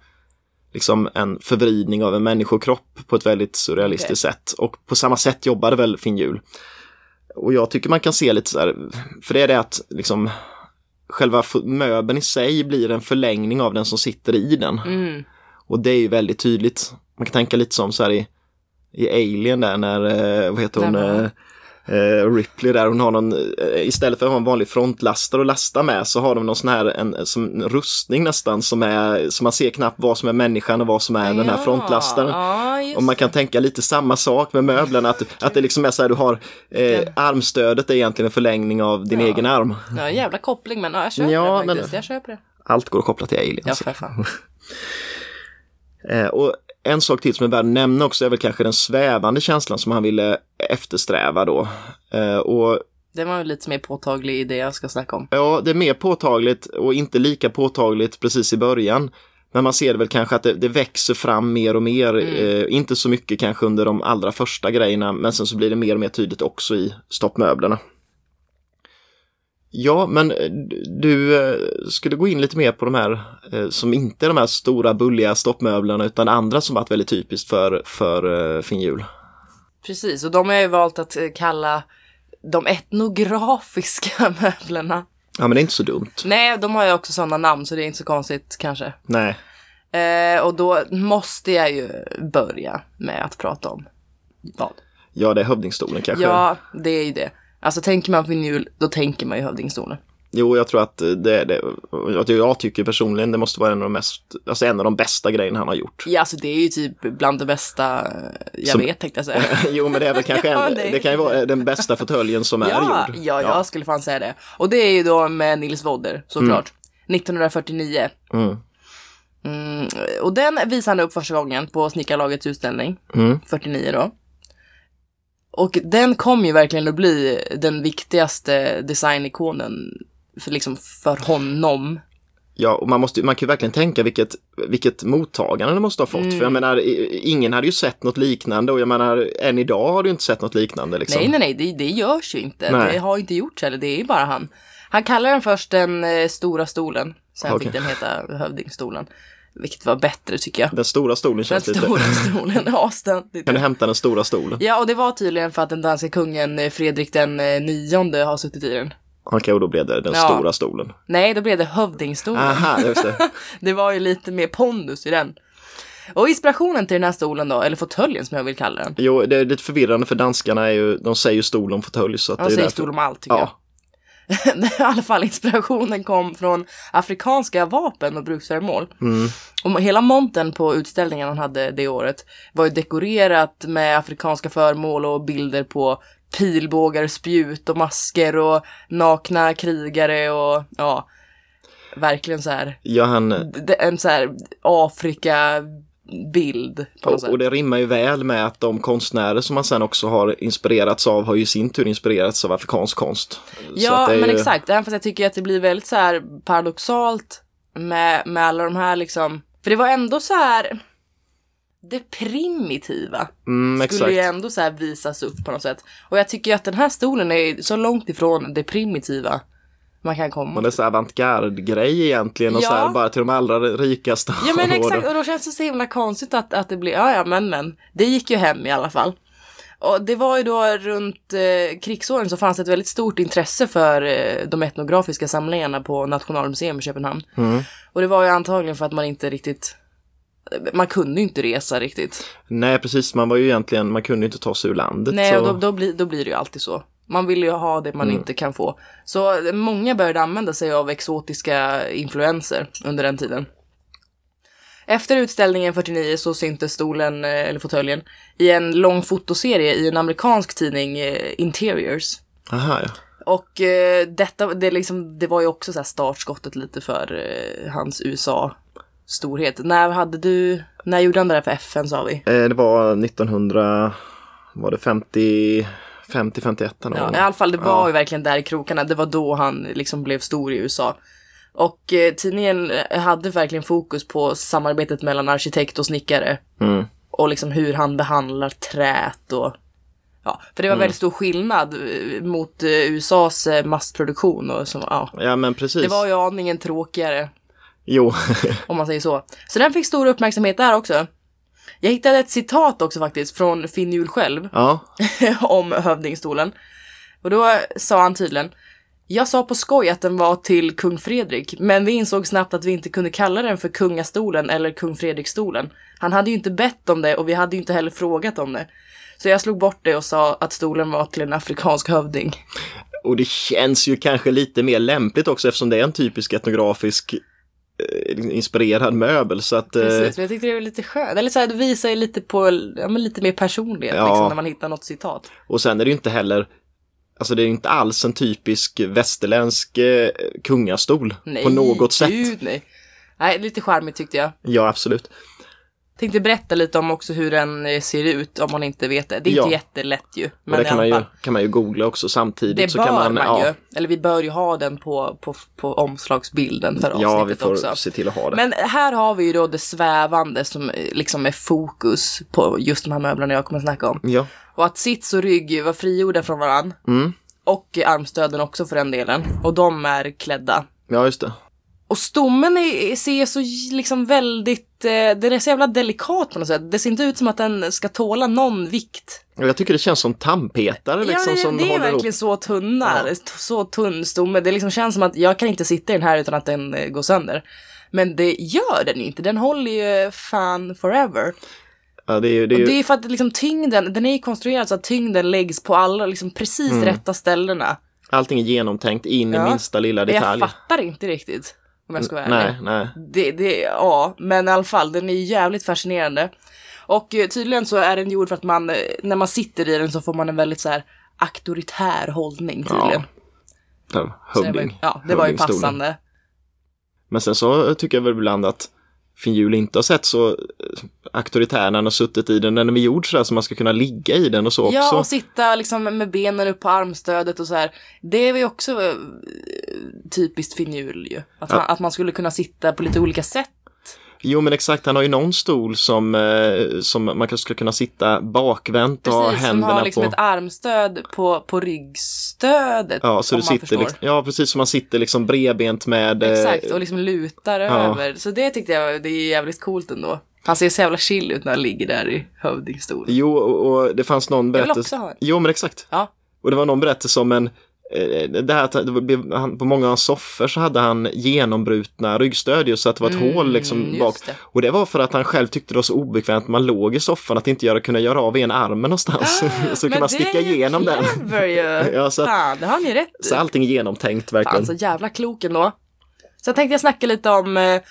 liksom en förvridning av en människokropp på ett väldigt surrealistiskt sätt. Och på samma sätt jobbade väl Finn Hjul. Och jag tycker man kan se lite så här, för det är det att liksom själva möbeln i sig blir en förlängning av den som sitter i den. Mm. Och det är ju väldigt tydligt. Man kan tänka lite som så här i, i Alien där när, eh, vad heter hon, eh, Ripley där, hon har någon, eh, istället för att ha en vanlig frontlastare att lasta med så har de någon sån här, en, som en rustning nästan som är, så man ser knappt vad som är människan och vad som är den här Ja, frontlastaren. Ja, Och man kan tänka lite samma sak med möblerna, att, att det liksom är så här, du har eh, armstödet är egentligen en förlängning av din Ja. egen arm. Ja, en jävla koppling men ja, jag köper Ja, det men- faktiskt. Jag köper det. Allt går att koppla till aliens. Ja, för fan. [LAUGHS] Eh, och en sak till som är värd att nämna också är väl kanske den svävande känslan som han ville eftersträva då. Eh, och Det var ju lite mer påtaglig i det jag ska snacka om. ja, det är mer påtagligt och inte lika påtagligt precis i början. Men man ser väl kanske att det, det växer fram mer och mer, eh, inte så mycket kanske under de allra första grejerna, men sen så blir det mer och mer tydligt också i stoppmöblerna. Ja, men eh, du eh, skulle gå in lite mer på de här eh, som inte är de här stora bulliga stoppmöblerna utan andra som varit väldigt typiskt för, för Finn Hjul. Precis, och de har jag ju valt att kalla de etnografiska [LAUGHS] möblerna. Ja, men det är inte så dumt. Nej, de har ju också sådana namn så det är inte så konstigt kanske. Nej. Eh, och då måste jag ju börja med att prata om vad? Ja, det är hövdingstolen kanske. Ja, det är ju det. Alltså tänker man vinyl, då tänker man ju hövdingstolen. Jo, jag tror att det är det. Att jag tycker personligen det måste vara en av de mest, alltså en av de bästa grejerna han har gjort. Ja, alltså det är ju typ bland det bästa eh, jag Som- vet tänkte jag säga. [LAUGHS] jo, men det är väl kanske [LAUGHS] en, Ja, det, det är- kan ju vara den bästa fåtöljen som är ja, gjord. ja, jag skulle fan säga det. Och det är ju då med Nils Wodder, såklart. 1949. Mm. Mm, och den visade han upp första gången på Snickarlagets utställning, Mm. 49 då. Och den kom ju verkligen att bli den viktigaste designikonen för, liksom, för honom. Ja, och man, måste, man kan ju verkligen tänka vilket, vilket mottagande det måste ha fått. Mm. För jag menar, i- ingen hade ju sett något liknande och jag menar, än idag har du inte sett något liknande. Liksom. Nej, nej, nej, det, det görs ju inte. Nej. Det har inte gjorts heller, det är ju bara han. Han kallar den först den eh, stora stolen, sen Okej. fick den heta hövdingstolen. Vilket var bättre tycker jag. Den stora stolen Den känns lite... stora stolen, asständigt. Kan du hämta den stora stolen? Ja, och det var tydligen för att den danska kungen eh, Fredrik den eh, nionde har suttit i den. Okej, och då blev det den Ja. stora stolen. Nej, då blev det hövdingstolen. Aha, just det. [LAUGHS] Det var ju lite mer pondus i den. Och inspirationen till den här stolen då, eller fåtöljen som jag vill kalla den. Jo, det är lite förvirrande för danskarna är ju, de säger ju stol om fåtölj. Så att De det är säger därför- stol om allt tycker Ja, jag. [LAUGHS] I alla fall inspirationen kom från afrikanska vapen och bruksföremål. mm. Och hela montern på utställningen han hade det året var ju dekorerat med afrikanska föremål och bilder på pilbågar, spjut och masker och nakna krigare och ja, verkligen så här, ja han, en så här Afrika-bild något och, och det rimmar ju väl med att de konstnärer som man sen också har inspirerats av har ju i sin tur inspirerats av afrikansk konst. Ja, men ju- exakt. Även fast jag tycker att det blir väldigt så här paradoxalt med, med alla de här liksom. För det var ändå så här. Det primitiva Mm, skulle ju ändå så här visas upp på något sätt. Och jag tycker att den här stolen är så långt ifrån det primitiva man kan komma. Men det är så avantgarde-grej egentligen och Ja. så här bara till de allra rikaste. Ja men [LAUGHS] exakt, och då känns det så himla konstigt att, att det blir, ja ja men men, det gick ju hem i alla fall. Och det var ju då runt eh, krigsåren så fanns det ett väldigt stort intresse för eh, de etnografiska samlingarna på Nationalmuseum i Köpenhamn. Mm. Och det var ju antagligen för att man inte riktigt, man kunde ju inte resa riktigt. Nej, precis. Man var ju egentligen, man kunde ju inte ta sig ur landet. Nej, och då, då, blir, då blir det ju alltid så. Man vill ju ha det man Mm. inte kan få. Så eh, många började använda sig av exotiska influenser under den tiden. Efter utställningen 49 så syntes stolen, eh, eller fåtöljen, i en lång fotoserie i en amerikansk tidning, eh, Interiors. Aha, ja. Och eh, detta, det, liksom, det var ju också så här startskottet lite för eh, hans USA-storhet. När hade du, när gjorde han det där för FN sa vi? Eh, Det var 1900, var det 50, 50, 51 någon Ja. I alla fall, det var Ja. ju verkligen där i krokarna. Det var då han liksom blev stor i USA. Och eh, tidningen eh, hade verkligen fokus på samarbetet mellan arkitekt och snickare. Mm. Och liksom hur han behandlar trät och Ja, för det var väldigt stor skillnad eh, mot eh, USAs eh, massproduktion och som, ja. Ja, men precis. Det var ju aningen tråkigare, Jo, [LAUGHS] om man säger så. Så den fick stor uppmärksamhet där också. Jag hittade ett citat också faktiskt från Finn Hjul själv ja, [LAUGHS] om hövdingstolen. Och då sa han tydligen jag sa på skoj att den var till kung Fredrik, men vi insåg snabbt att vi inte kunde kalla den för kungastolen eller kung Fredrik-stolen. Han hade ju inte bett om det och vi hade ju inte heller frågat om det. Så jag slog bort det och sa att stolen var till en afrikansk hövding. och det känns ju kanske lite mer lämpligt också eftersom det är en typisk etnografisk inspirerad möbel så att eh, Precis, men jag tyckte det var lite skönt. Eller så här, det visar ju lite på, ja men lite mer personlighet Ja. liksom, när man hittar något citat. och sen är det ju inte heller Alltså det är inte alls en typisk västerländsk eh, kungastol Nej, på något sätt. gud nej. Nej, lite charmigt tyckte jag. Ja, absolut. Tänkte berätta lite om också hur den eh, ser ut om man inte vet det. Det är Ja. inte jättelätt ju. Och Men det i kan man, ju, kan man ju googla också samtidigt. Det så bör kan man, man, ja, ju. Eller vi bör ju ha den på, på, på omslagsbilden för Ja, vi avsnittet får också. se till att ha det. Men här har vi ju då det svävande som eh, liksom är fokus på just de här möblerna jag kommer att snacka om. Ja, Och att sits och rygg var frigjorda från varann. Mm. Och armstöden också för den delen. Och de är klädda. ja just det. Och stommen är, ser så liksom väldigt, eh, den är så jävla delikat på något sätt. Det ser inte ut som att den ska tåla någon vikt. Jag tycker det känns som tandpetare liksom ja, det är verkligen ihop. så tunna, så tunn stomme. Det liksom känns som att jag kan inte sitta i den här utan att den eh, går sönder. Men det gör den inte, den håller ju fan forever. Ja, det är ju, det är ju, det är för att liksom tyngden, den är ju konstruerad så att tyngden läggs på alla liksom precis Mm. rätta ställena. allting är genomtänkt in Ja. i minsta lilla Men jag detalj. fattar inte riktigt. Om jag ska vara ärlig. Nej, nej. Det, det, ja, men i alla fall, den är jävligt fascinerande. Och eh, tydligen så är den gjord för att man, eh, när man sitter i den så får man en väldigt så här auktoritär hållning tydligen. Ja, Hövding. ja, det var ju passande. Men sen så tycker jag väl ibland att Finjul inte har sett så eh, auktoritär när han har suttit i den. Den är gjord så där så man ska kunna ligga i den och så Ja, också. och sitta liksom med benen upp på armstödet och så här. Det är ju också eh, typiskt finjul ju. Att, han, att man skulle kunna sitta på lite olika sätt. Jo men exakt, han har ju någon stol som, eh, som man kanske ska kunna sitta bakvänt och ha Precis, som händerna har liksom på. ett armstöd på, på ryggstödet. Ja, så du sitter liksom, ja precis som man sitter liksom bredbent med. eh, Exakt, och liksom lutar över. Så det tyckte jag det är jävligt coolt ändå. Han ser så jävla chill ut när han ligger där i hövdingstol. Jo, och, det fanns någon Jag vill berättelse. också ha en. Jo, men exakt. Ja, Och det var någon berättelse om en det här att det han, på många av hans soffor så hade han genombrutna ryggstödjor så att det var ett Mm, hål liksom just bak. det. Och det var för att han själv tyckte det var så obekvämt när man låg i soffan att inte göra, kunna göra av en armen någonstans. [LAUGHS] så kunde man sticka igenom den. [LAUGHS] Ja, så att- Fan, det har ni rätt. Så allting är genomtänkt verkligen. Fan, så jävla klok ändå. Så tänkte jag snacka lite om eh,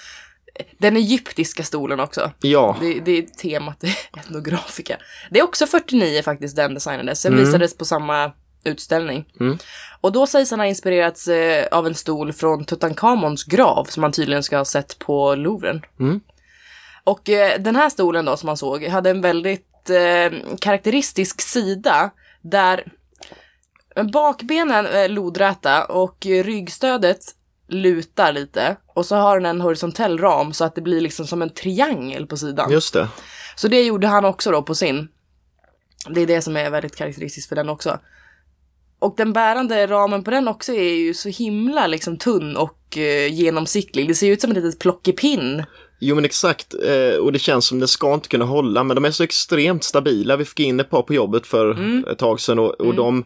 den egyptiska stolen också. Ja, Det, det är temat etnografika. Det är också 49 faktiskt den designades. Den Mm. visades på samma utställning. Mm. Och då sägs han ha inspirerats eh, av en stol från Tutankhamons grav som man tydligen ska ha sett på Louvren. Mm. Och eh, den här stolen då som man såg hade en väldigt eh, karaktäristisk sida där bakbenen är lodräta och ryggstödet lutar lite och så har den en horisontell ram så att det blir liksom som en triangel på sidan. just det. Så det gjorde han också då på sin. Det är det som är väldigt karaktäristiskt för den också. Och den bärande ramen på den också är ju så himla liksom tunn och eh, genomsiktlig. Det ser ut som ett litet plockepinn. Jo men exakt, eh, och det känns som det ska inte kunna hålla, men de är så extremt stabila. Vi fick in ett par på jobbet för Mm. ett tag sedan och, och de,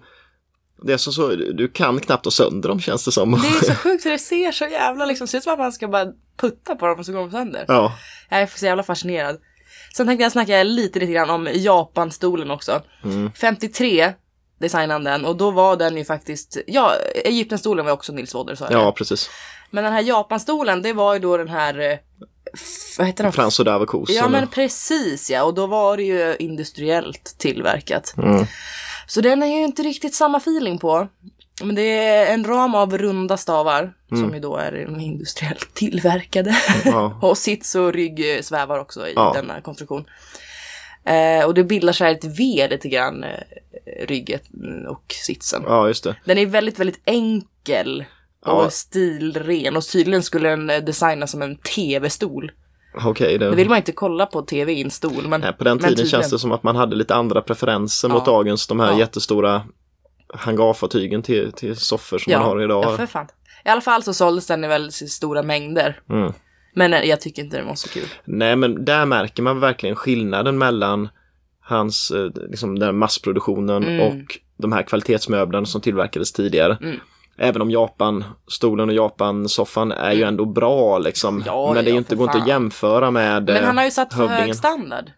det är så, så, du kan knappt ha sönder dem känns det som. Det är så [LAUGHS] sjukt för det ser så jävla liksom, ser ut som att man ska bara putta på dem och så går de sönder. ja, Jag är så jävla fascinerad. Sen tänkte jag snacka lite, lite grann om Japanstolen också. Mm. 53 designade den och då var den ju faktiskt, ja, Egyptenstolen var också Nils Wadder sa jag ja precis. Men den här Japanstolen, det var ju då den här, eh, vad heter den? Frans och Davos. Ja men precis ja, och då var det ju industriellt tillverkat. Mm. Så den är ju inte riktigt samma feeling på. Men det är en ram av runda stavar som ju då är industriellt tillverkade. Ja. [LAUGHS] och sits och rygg eh, svävar också i Ja. denna konstruktion. Eh, och det bildar så här ett V lite grann, rygget mm, och sitsen. ja, just det. Den är väldigt, väldigt enkel och Ja. stilren och tydligen skulle den designas som en tv-stol. Okej, Det det... vill man inte kolla på tv i en stol. Men, Nej, på den men tiden tydligen. känns det som att man hade lite andra preferenser mot Ja. dagens, de här Ja. jättestora hangarfartygen till, till soffor som man har idag. Ja, för fan. I alla fall så såldes den i väldigt stora mängder. Mm. Men eh, jag tycker inte den var så kul. Nej, men där märker man verkligen skillnaden mellan hans, eh, liksom den massproduktionen Mm. och de här kvalitetsmöblerna som tillverkades tidigare. Mm. Även om Japan-stolen och Japan-soffan är ju ändå bra liksom. Ja, men det är ja, inte, går inte att jämföra med Men eh, han har ju satt för hög standard.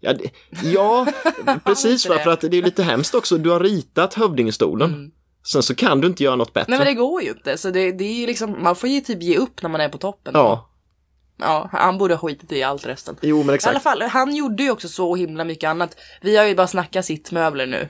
Ja, det, ja [LAUGHS] precis va, för att det är lite hemskt också. Du har ritat hövdingestolen. Mm. Sen så kan du inte göra något bättre. Nej men det går ju inte. Så det, det är liksom, man får ju typ ge upp när man är på toppen. Ja, Ja, han borde ha skitit i allt resten. jo men I alla exakt. fall, han gjorde ju också så himla mycket annat. Vi har ju bara snackat sitt möbler nu.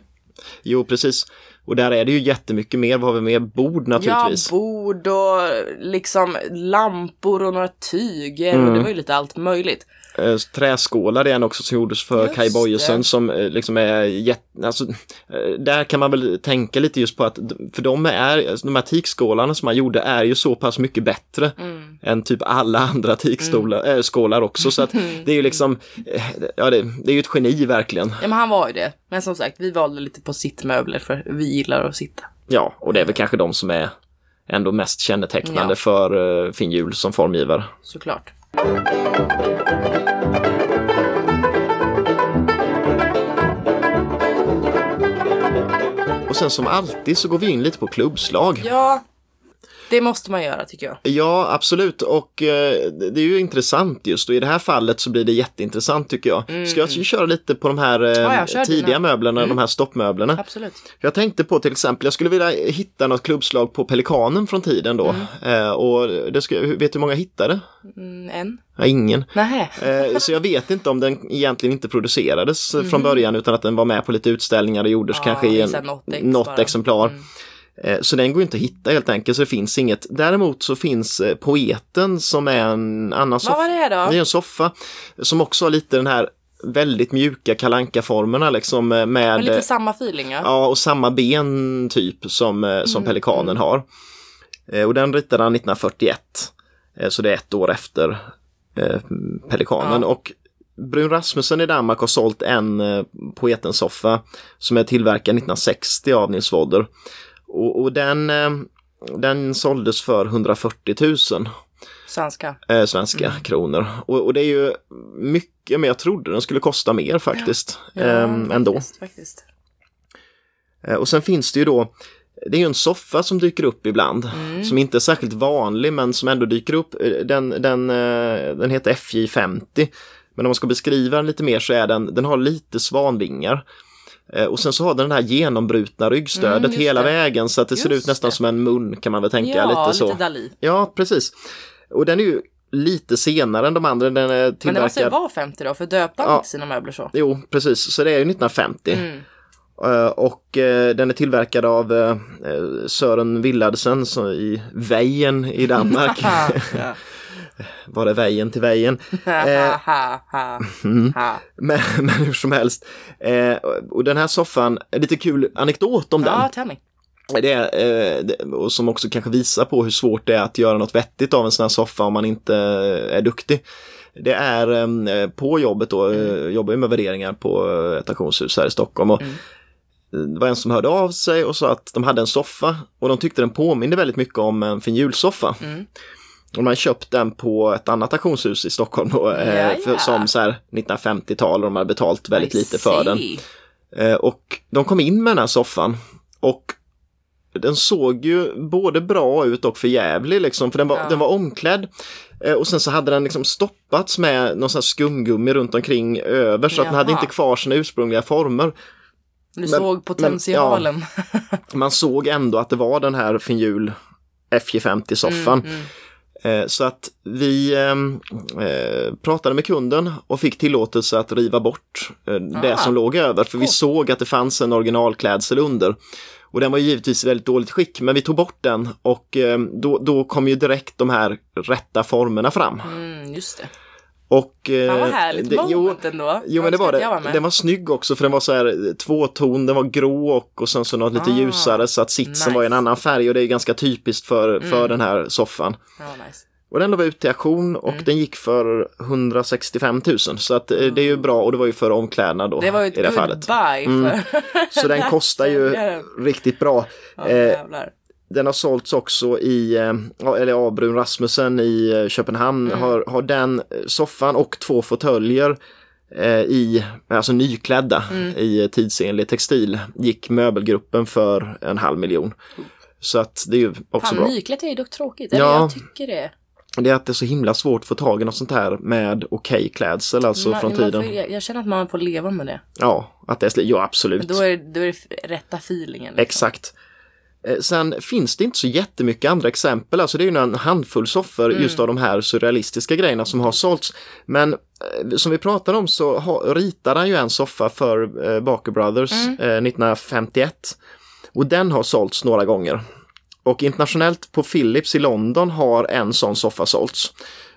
Jo, precis. Och där är det ju jättemycket mer. Vad har vi mer? Bord naturligtvis. Ja, bord och liksom lampor och några tyger Mm. och det var ju lite allt möjligt. Eh, träskålar är en också som gjordes för Just Kai Bojesen som eh, liksom är jätte, alltså, eh, där kan man väl tänka lite just på att för de är, alltså, de här tikskålarna som han gjorde är ju så pass mycket bättre Mm. än typ alla andra tikstolar, äh, skålar också så att det är ju liksom, eh, ja det, det är ju ett geni verkligen. Ja men han var ju det. Men som sagt, vi valde lite på sitt möbler för vi gillar att sitta. Ja, och det är väl kanske de som är ändå mest kännetecknande Ja. för uh, Finn Hjul som formgivare. Såklart. Och sen som alltid så går vi in lite på klubbslag. Ja, det måste man göra tycker jag. Ja, absolut. Och eh, det är ju intressant just och i det här fallet så blir det jätteintressant tycker jag. Ska jag köra lite på de här eh, Mm. Ja, tidiga dina. möblerna, de här stoppmöblerna? Absolut. Jag tänkte på till exempel, jag skulle vilja hitta något klubbslag på Pelikanen från tiden då. Eh, och det ska, vet du hur många jag hittade? Mm, en? Ja, ingen. Nähä. Eh, så jag vet inte om den egentligen inte producerades eh, från början utan att den var med på lite utställningar och gjordes Ja, kanske i en, något exemplar. Mm. Eh, Så den går inte att hitta helt enkelt, så det finns inget. Däremot så finns eh, Poeten som är en annan Vad soffa. var det då? Det är en soffa som också har lite den här väldigt mjuka kalanka formerna liksom eh, Men med lite eh, samma feeling ja. Ja, och samma ben typ som, som Mm, Pelikanen har. Eh, Och den ritade han 1941. Eh, Så det är ett år efter Pelikanen. Ja. Och Brun Rasmussen i Danmark har sålt en Poetensoffa som är tillverkad 1960 av Nils Vodder. Och, och den, eh, den såldes för 140 000 Svenska. eh, svenska Mm. kronor. Och, och det är ju mycket, men jag trodde den skulle kosta mer faktiskt. ehm, ändå. faktiskt, faktiskt. Eh, Och sen finns det ju då, det är ju en soffa som dyker upp ibland, Mm. som inte är särskilt vanlig men som ändå dyker upp. Eh, Den, den, eh, den heter FJ50, men om man ska beskriva den lite mer så är den, den har lite svanvingar. Eh, Och sen så har den det här genombrutna ryggstödet Mm, hela det. vägen så att det ser Just ut nästan det. som en mun kan man väl tänka. ja, lite så. lite Dali. Ja, precis. Och den är ju lite senare än de andra. Den är Men det måste ju tillverkad... vara 50 då, för döpte han Ja. sina möbler så? Jo, precis. Så det är ju 1950. Mm. Eh, Och eh, den är tillverkad av eh, eh, Sören Willadsen så i Vejen i Danmark. [LAUGHS] ja. Var det Vejen till [LAUGHS] ha, ha, [LAUGHS] Mm. Men, men hur som helst. Eh, Och den här soffan, lite kul anekdot om Ja, den. tell me. Det eh, det- och som också kanske visar på hur svårt det är att göra något vettigt av en sån här soffa om man inte är duktig. Det är eh, på jobbet då, mm. jobbar ju med värderingar på eh, ett auktionshus här i Stockholm. Och Mm. Det var en som hörde av sig och sa att de hade en soffa och de tyckte den påminde väldigt mycket om en fin julsoffa. Mm. Och de hade köpt den på ett annat auktionshus i Stockholm då, eh, Ja, för, ja. som så här 1950-tal och de hade betalt väldigt I lite för den. see. Eh, Och de kom in med den här soffan och den såg ju både bra ut och för jävlig liksom, för den var, Ja. den var omklädd. Eh, Och sen så hade den liksom stoppats med någon sån här skumgummi runt omkring över så att den hade inte kvar sina ursprungliga former. Du såg potentialen. Man såg ändå att det var den här Finjul FJ50-soffan. Mm, mm. Eh, Så att vi ehm, eh, pratade med kunden och fick tillåtelse att riva bort eh, det Ah. som låg över. För vi såg att det fanns en originalklädsel under. Och den var ju givetvis i väldigt dåligt skick, men vi tog bort den och eh, då, då kom ju direkt de här rätta formerna fram. Mm, just det. Och, eh, Fan vad härligt det- jo, moment ändå. Jo men det var det. Den var snygg också för den var så här tvåton, den var grå och, och sen så något lite Ah, ljusare så att sitsen var i en nice. annan färg och det är ganska typiskt för, för Mm. den här soffan. Ja, nice. Och den var ute till auktion och den gick för 165 000 så att eh, det är ju bra och det var ju för omklädnad då Det var ju i ett det här fallet. goodbye för... Så den kostar ju [LAUGHS] riktigt bra. Ja, Eh. Den har sålts också i, eh, eller ja, Brun Rasmussen i eh, Köpenhamn Mm. har, har den eh, soffan och två fåtöljer eh, i, alltså nyklädda Mm. i tidsenlig textil gick möbelgruppen för en halv miljon. Så att det är ju också Fan, bra. nyklätt är ju dock tråkigt. Eller Ja. jag tycker det. Det är att det är så himla svårt att få tag i något sånt här med okej klädsel alltså Man- från man tiden. får- jag, jag känner att man får leva med det. Ja, att det är ja absolut. Då är, då är det rätta feelingen. Liksom. Exakt. Eh, Sen finns det inte så jättemycket andra exempel, alltså det är ju en handfull soffor Mm. just av de här surrealistiska grejerna som har sålts. Men eh, som vi pratade om så har, ritade han ju en soffa för eh, Barker Brothers Mm. eh, 1951 och den har sålts några gånger. Och internationellt på Philips i London har en sån soffa sålts.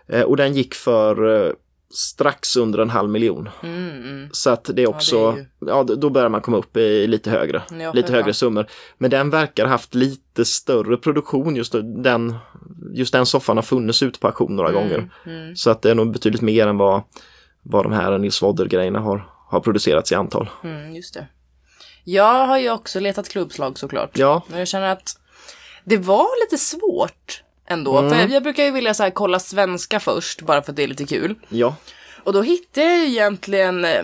Eh, och den gick för eh, strax under en halv miljon. Mm, mm. Så att det är också, ju- ja, då börjar man komma upp i lite högre, Ja, lite högre summor. Men den verkar ha haft lite större produktion, just den, just den soffan har funnits ute på auktion några gånger. mm. Så att det är nog betydligt mer än vad, vad de här Nils Wodder-grejerna har, har producerats i antal. Mm, just det. Jag har ju också letat klubbslag såklart. Ja, Men jag känner att det var lite svårt ändå. Mm. För jag brukar ju vilja så här, kolla svenska först, bara för att det är lite kul. ja, Och då hittade jag egentligen... eh,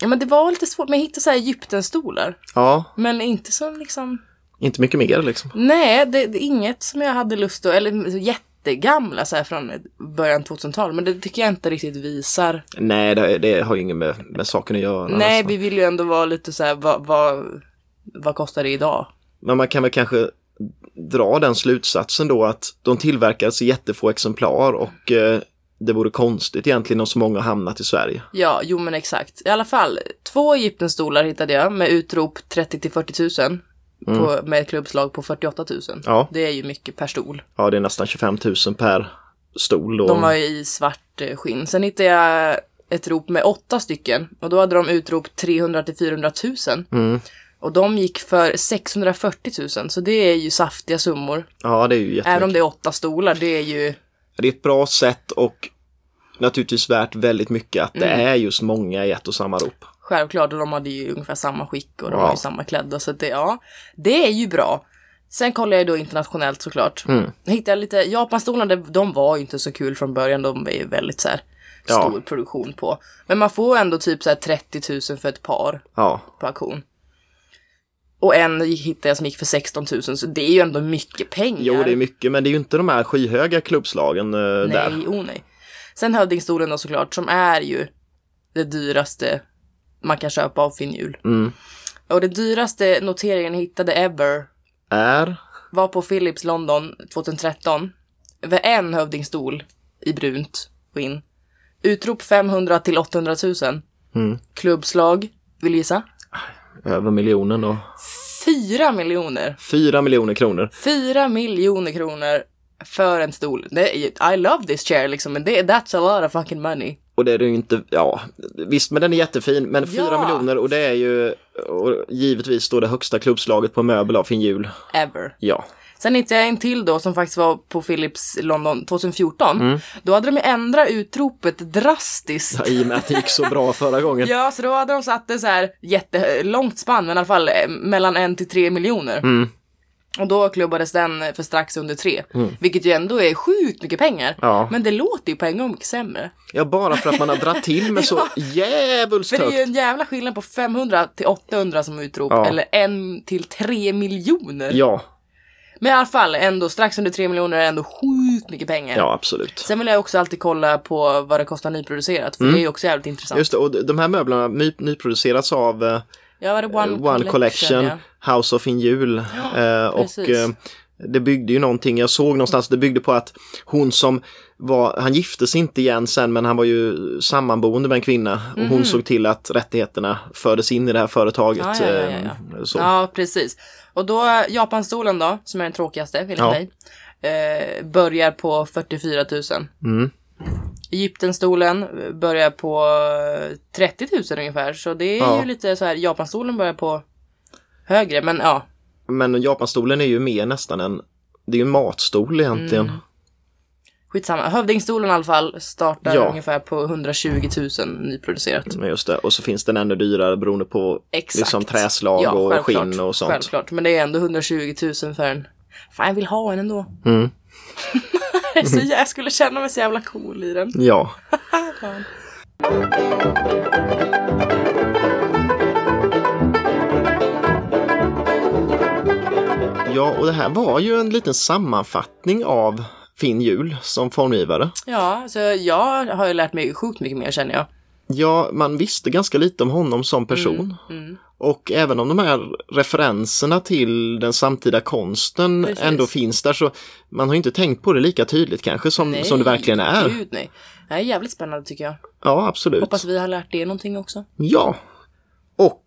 Ja men det var lite svårt, men jag hittade så här Egyptenstolar. ja, Men inte som liksom... inte mycket mer liksom. Nej, det, det är inget som jag hade lust att... Eller jättegamla så här från början 2000-tal. Men det tycker jag inte riktigt visar. Nej, det, det har ju inget med, med saken att göra. Nej, alltså. vi vill ju ändå vara lite så här, vad, vad, vad kostar det idag? Men man kan väl kanske dra den slutsatsen då att de tillverkades i jättefå exemplar och eh, det vore konstigt egentligen om så många hamnat i Sverige. Ja, jo men exakt. I alla fall, två Egyptenstolar hittade jag med utrop 30 till 40 000. På, med ett klubbslag på 48 000. Ja. Det är ju mycket per stol. Ja, det är nästan 25 000 per stol då. De var ju i svart eh, skinn. Sen hittade jag ett rop med åtta stycken. Och då hade de utrop 300 till 400 000. Mm. Och de gick för 640 000. Så det är ju saftiga summor. Ja, det är ju jättemycket. Även om det är åtta stolar, det är ju... Det är ett bra sätt och naturligtvis värt väldigt mycket att det Mm. är just många i ett och samma rop. Självklart, och de hade ju ungefär samma skick och de Ja. var ju samma klädda. Så det, ja, det är ju bra. Sen kollar jag då internationellt såklart. Mm. Jag hittade lite, Japanstolarna, det- de var ju inte så kul från början. De är ju väldigt så här Ja. stor produktion på. Men man får ändå typ så här 30 000 för ett par Ja, på auktion. Och en hittade jag som gick för 16 000, så det är ju ändå mycket pengar. jo det är mycket men det är ju inte de här skyhöga klubbslagen eh, där. Nej, oh nej. Sen Hövdingstolen då såklart, som är ju det dyraste man kan köpa av Finnhjul. Mm. Och det dyraste noteringen jag hittade ever Är, var på Philips London 2013. Över en hövdingstol i brunt skinn. Utrop 500 till 800 000. Mm. Klubbslag, vill du gissa? Över miljonen då. 4 miljoner. Fyra miljoner kronor. 4 miljoner kronor för en stol. I love this chair liksom, men det, that's a lot of fucking money. Och det är ju inte, ja visst men den är jättefin men fyra Ja. miljoner och det är ju och givetvis då det högsta klubbslaget på möbel av Finnhjul. Ever. Ja. Sen hittade jag en till då som faktiskt var på Philips London 2014. Mm. Då hade de ändrat utropet drastiskt. ja. I och med att det gick så bra förra gången. [LAUGHS] Ja, så då hade de satt det så här jättelångt spann, men i alla fall eh, mellan en till tre miljoner. Mm. Och då klubbades den för strax under tre. Vilket ju ändå är sjukt mycket pengar. Ja. Men det låter ju på en gång mycket sämre. Ja, bara för att man har dragit till med [LAUGHS] så djävulskt För det är ju högt. en jävla skillnad på 500 till 800 som utrop. Ja. Eller en till tre miljoner. Ja, Men i alla fall, ändå strax under tre miljoner är ändå sjukt mycket pengar. ja absolut. Sen vill jag också alltid kolla på vad det kostar nyproducerat. För det är ju också jävligt intressant. Mm. Just det, och de här möblerna ny, nyproducerats av eh, Ja, var det One, One, Collection? Collection, ja. House of Injul. eh, och precis. eh, det byggde ju någonting, jag såg någonstans, det byggde på att hon som var, han gifte sig inte igen sen men han var ju sammanboende med en kvinna och Mhm. hon såg till att rättigheterna fördes in i det här företaget. Ja, ja, ja, ja, eh, Så. Ja, precis. Och då Japanstolen då, som är den tråkigaste enligt Ja. mig, eh, börjar på 44 000. Mm. Egyptenstolen börjar på eh, 30 000 ungefär. Så det är Ja. ju lite så här, Japanstolen börjar på högre, men ja. Men japanstolen är ju mer nästan en, det är ju en matstol egentligen. Mm. Skitsamma. Hövdingstolen i alla fall startar Ja. ungefär på 120 000 nyproducerat. Men just det. Och så finns den ännu dyrare beroende på Exakt. liksom träslag Ja, och skinn och sånt. Självklart, men det är ändå 120 000 för en. Fan, jag vill ha en ändå. Mm. [LAUGHS] så jag skulle känna mig så jävla cool i den. [LAUGHS] Ja. Ja, och det här var ju en liten sammanfattning av Finn Hjul som formgivare. Ja, så jag har ju lärt mig sjukt mycket mer känner jag. Ja, man visste ganska lite om honom som person. Mm. Och även om de här referenserna till den samtida konsten Precis. ändå finns där så man har inte tänkt på det lika tydligt kanske som, Nej, som det verkligen är. Gud, nej. Det är jävligt spännande tycker jag. Ja, absolut. Hoppas vi har lärt er någonting också. Ja. Och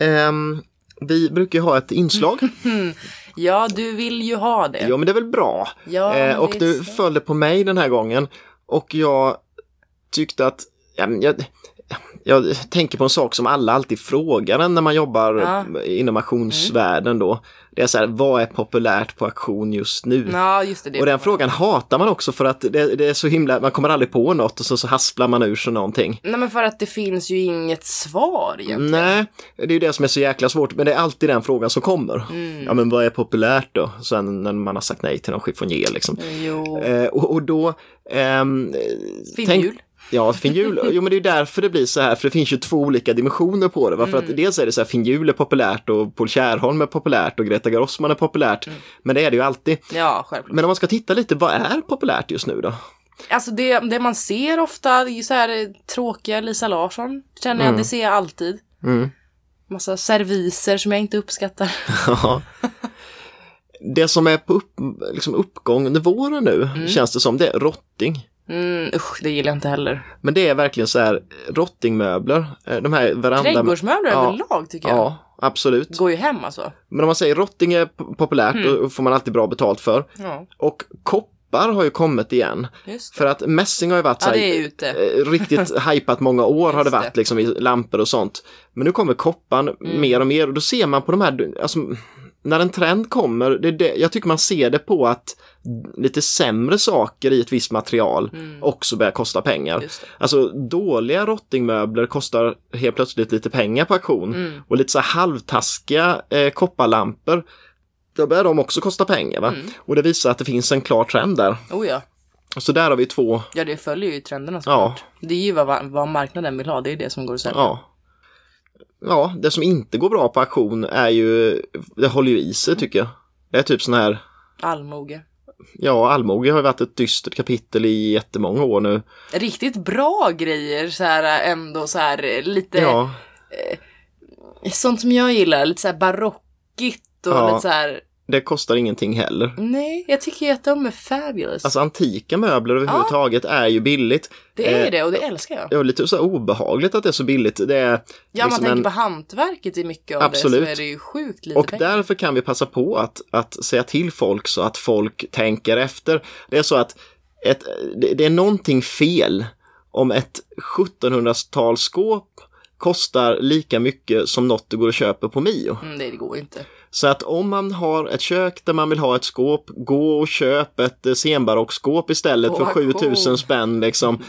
ehm, vi brukar ju ha ett inslag. [LAUGHS] Ja, du vill ju ha det. Ja, men det är väl bra. Ja, Eh, och du följde på mig den här gången och jag tyckte att ja, jag, jag tänker på en sak som alla alltid frågar en när man jobbar Ja. Inom auktionsvärlden då. Det är så här, vad är populärt på auktion just nu? Ja, just det. det Och den frågan hatar man också för att det, det är så himla, man kommer aldrig på något och så, så hasplar man ur sig någonting. Nej, men för att det finns ju inget svar egentligen. Nej, det är ju det som är så jäkla svårt, men det är alltid den frågan som kommer. Mm. Ja, men vad är populärt då? Sen när man har sagt nej till någon chiffonier liksom. Jo. Eh, och, och då... ehm, Fin tänk- jul. Ja, finjul. Jo, men det är därför det blir så här, för det finns ju två olika dimensioner på det. Varför Mm. att dels är det så här, finjul är populärt och Paul Kärrholm är populärt och Greta Grossman är populärt. Mm. Men det är det ju alltid. Ja, självklart. Men om man ska titta lite, vad är populärt just nu då? Alltså det, det man ser ofta, det är ju så här eh, tråkiga Lisa Larsson. Känner jag, det ser jag alltid. Mm. Massa serviser som jag inte uppskattar. [LAUGHS] Ja. det som är på upp, liksom uppgång under våren nu, känns det som, det är rotting. Mm, usch, det gillar jag inte heller. Men det är verkligen så här, rottingmöbler, eh, de här veranda... Trädgårdsmöbler Ja. överlag tycker jag. Ja, absolut. Går ju hem alltså. Men om man säger rotting är populärt, Mm. då får man alltid bra betalt för. Ja, Och koppar har ju kommit igen. just. För att mässing har ju varit så Ja, här, det är ute. eh, riktigt [LAUGHS] hypat många år har det Just varit liksom i lampor och sånt. Men nu kommer koppan Mm. mer och mer och då ser man på de här, alltså när en trend kommer, det, det, jag tycker man ser det på att lite sämre saker i ett visst material också börjar kosta pengar. Mm. Alltså dåliga rottingmöbler kostar helt plötsligt lite pengar på auktion. Mm. Och lite så halvtaskiga eh, kopparlampor, då börjar de också kosta pengar. Va? Mm. Och det visar att det finns en klar trend där. Oh ja. Så där har vi två, Ja, det följer ju trenderna Ja. såklart. Det är ju vad, vad marknaden vill ha, det är det som går att sälja. ja. Ja, det som inte går bra på auktion är ju, det håller ju i sig tycker jag. Det är typ sån här, Allmoge. ja, allmoge har ju varit ett dystert kapitel i jättemånga år nu. Riktigt bra grejer så här ändå så här eh, lite Ja, sånt som jag gillar, lite så här barockigt och Ja. lite så här. Det kostar ingenting heller. Nej, jag tycker ju att de är fabulous. Alltså antika möbler överhuvudtaget är ju billigt. det är eh, det och det älskar jag. Det är lite så obehagligt att det är så billigt. Det är Ja, man liksom tänker en- på hantverket i mycket av Absolut. det så är det ju sjukt lite Och pengar. därför kan vi passa på att, att säga till folk så att folk tänker efter. Det är så att ett, det, det är någonting fel om ett 1700-talsskåp kostar lika mycket som något du går och köper på Mio. Mm, nej, det går inte. Så att om man har ett kök där man vill ha ett skåp, gå och köp ett eh, senbarockskåp istället På för auktion. 7000 spänn. Liksom.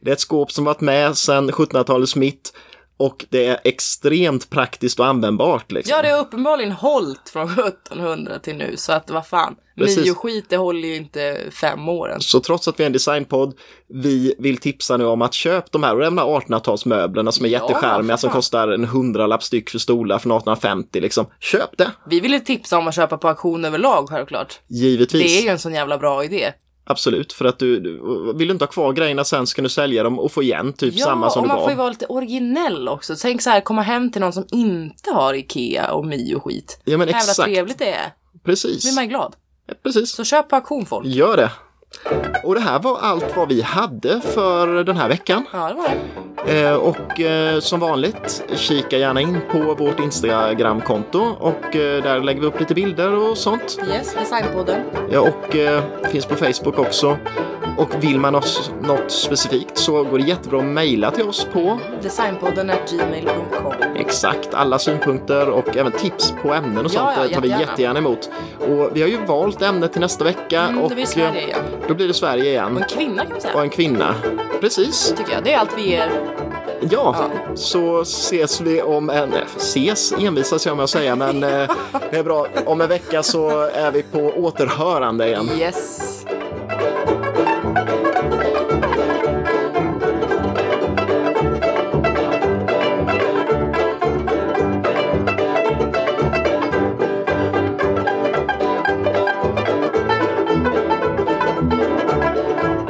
Det är ett skåp som varit med sedan 1700-talets mitt och det är extremt praktiskt och användbart. Liksom. Ja, det har uppenbarligen hållit från [LAUGHS] 1700 till nu, så att vad fan. Precis. Mio-skit, det håller ju inte fem år ens. Så trots att vi är en designpodd, vi vill tipsa nu om att köp de här, och de här 1800-talsmöblerna som är Ja, jättecharmiga som kostar en hundralapp styck för stolar från 1850 liksom. Köp det! Vi vill ju tipsa om att köpa på auktion överlag, självklart. Givetvis. Det är ju en sån jävla bra idé. Absolut, för att du, du vill du inte ha kvar grejerna sen ska du sälja dem och få igen typ Ja, samma som och du man gav. får ju vara lite originell också. Tänk så här, komma hem till någon som inte har Ikea och Mio-skit. Ja men Jävla exakt, trevligt det är. precis. blir man ju glad. Ja, Precis, Så köp på auktion folk. gör det. Och det här var allt vad vi hade för den här veckan. Ja, det var det. Eh, och eh, som vanligt, kika gärna in på vårt Instagramkonto och eh, där lägger vi upp lite bilder och sånt. Yes, designpodden. Ja, och finns på Facebook också. Och vill man oss något specifikt så går det jättebra att mejla till oss på Designpodden gmail.com. exakt alla synpunkter och även tips på ämnen och sånt ja, det tar vi jättegärna. emot. Och vi har ju valt ämne till nästa vecka Mm, och det blir Sverige eh, igen. då blir det Sverige Och igen. en kvinna kan vi Och säga. en kvinna. Precis. Tycker jag. Det är allt vi ger. Ja, Ja. så ses vi om en... eh, Ses envisas jag med att säga, men [LAUGHS] eh, det är bra. Om en vecka så är vi på återhörande igen. Yes.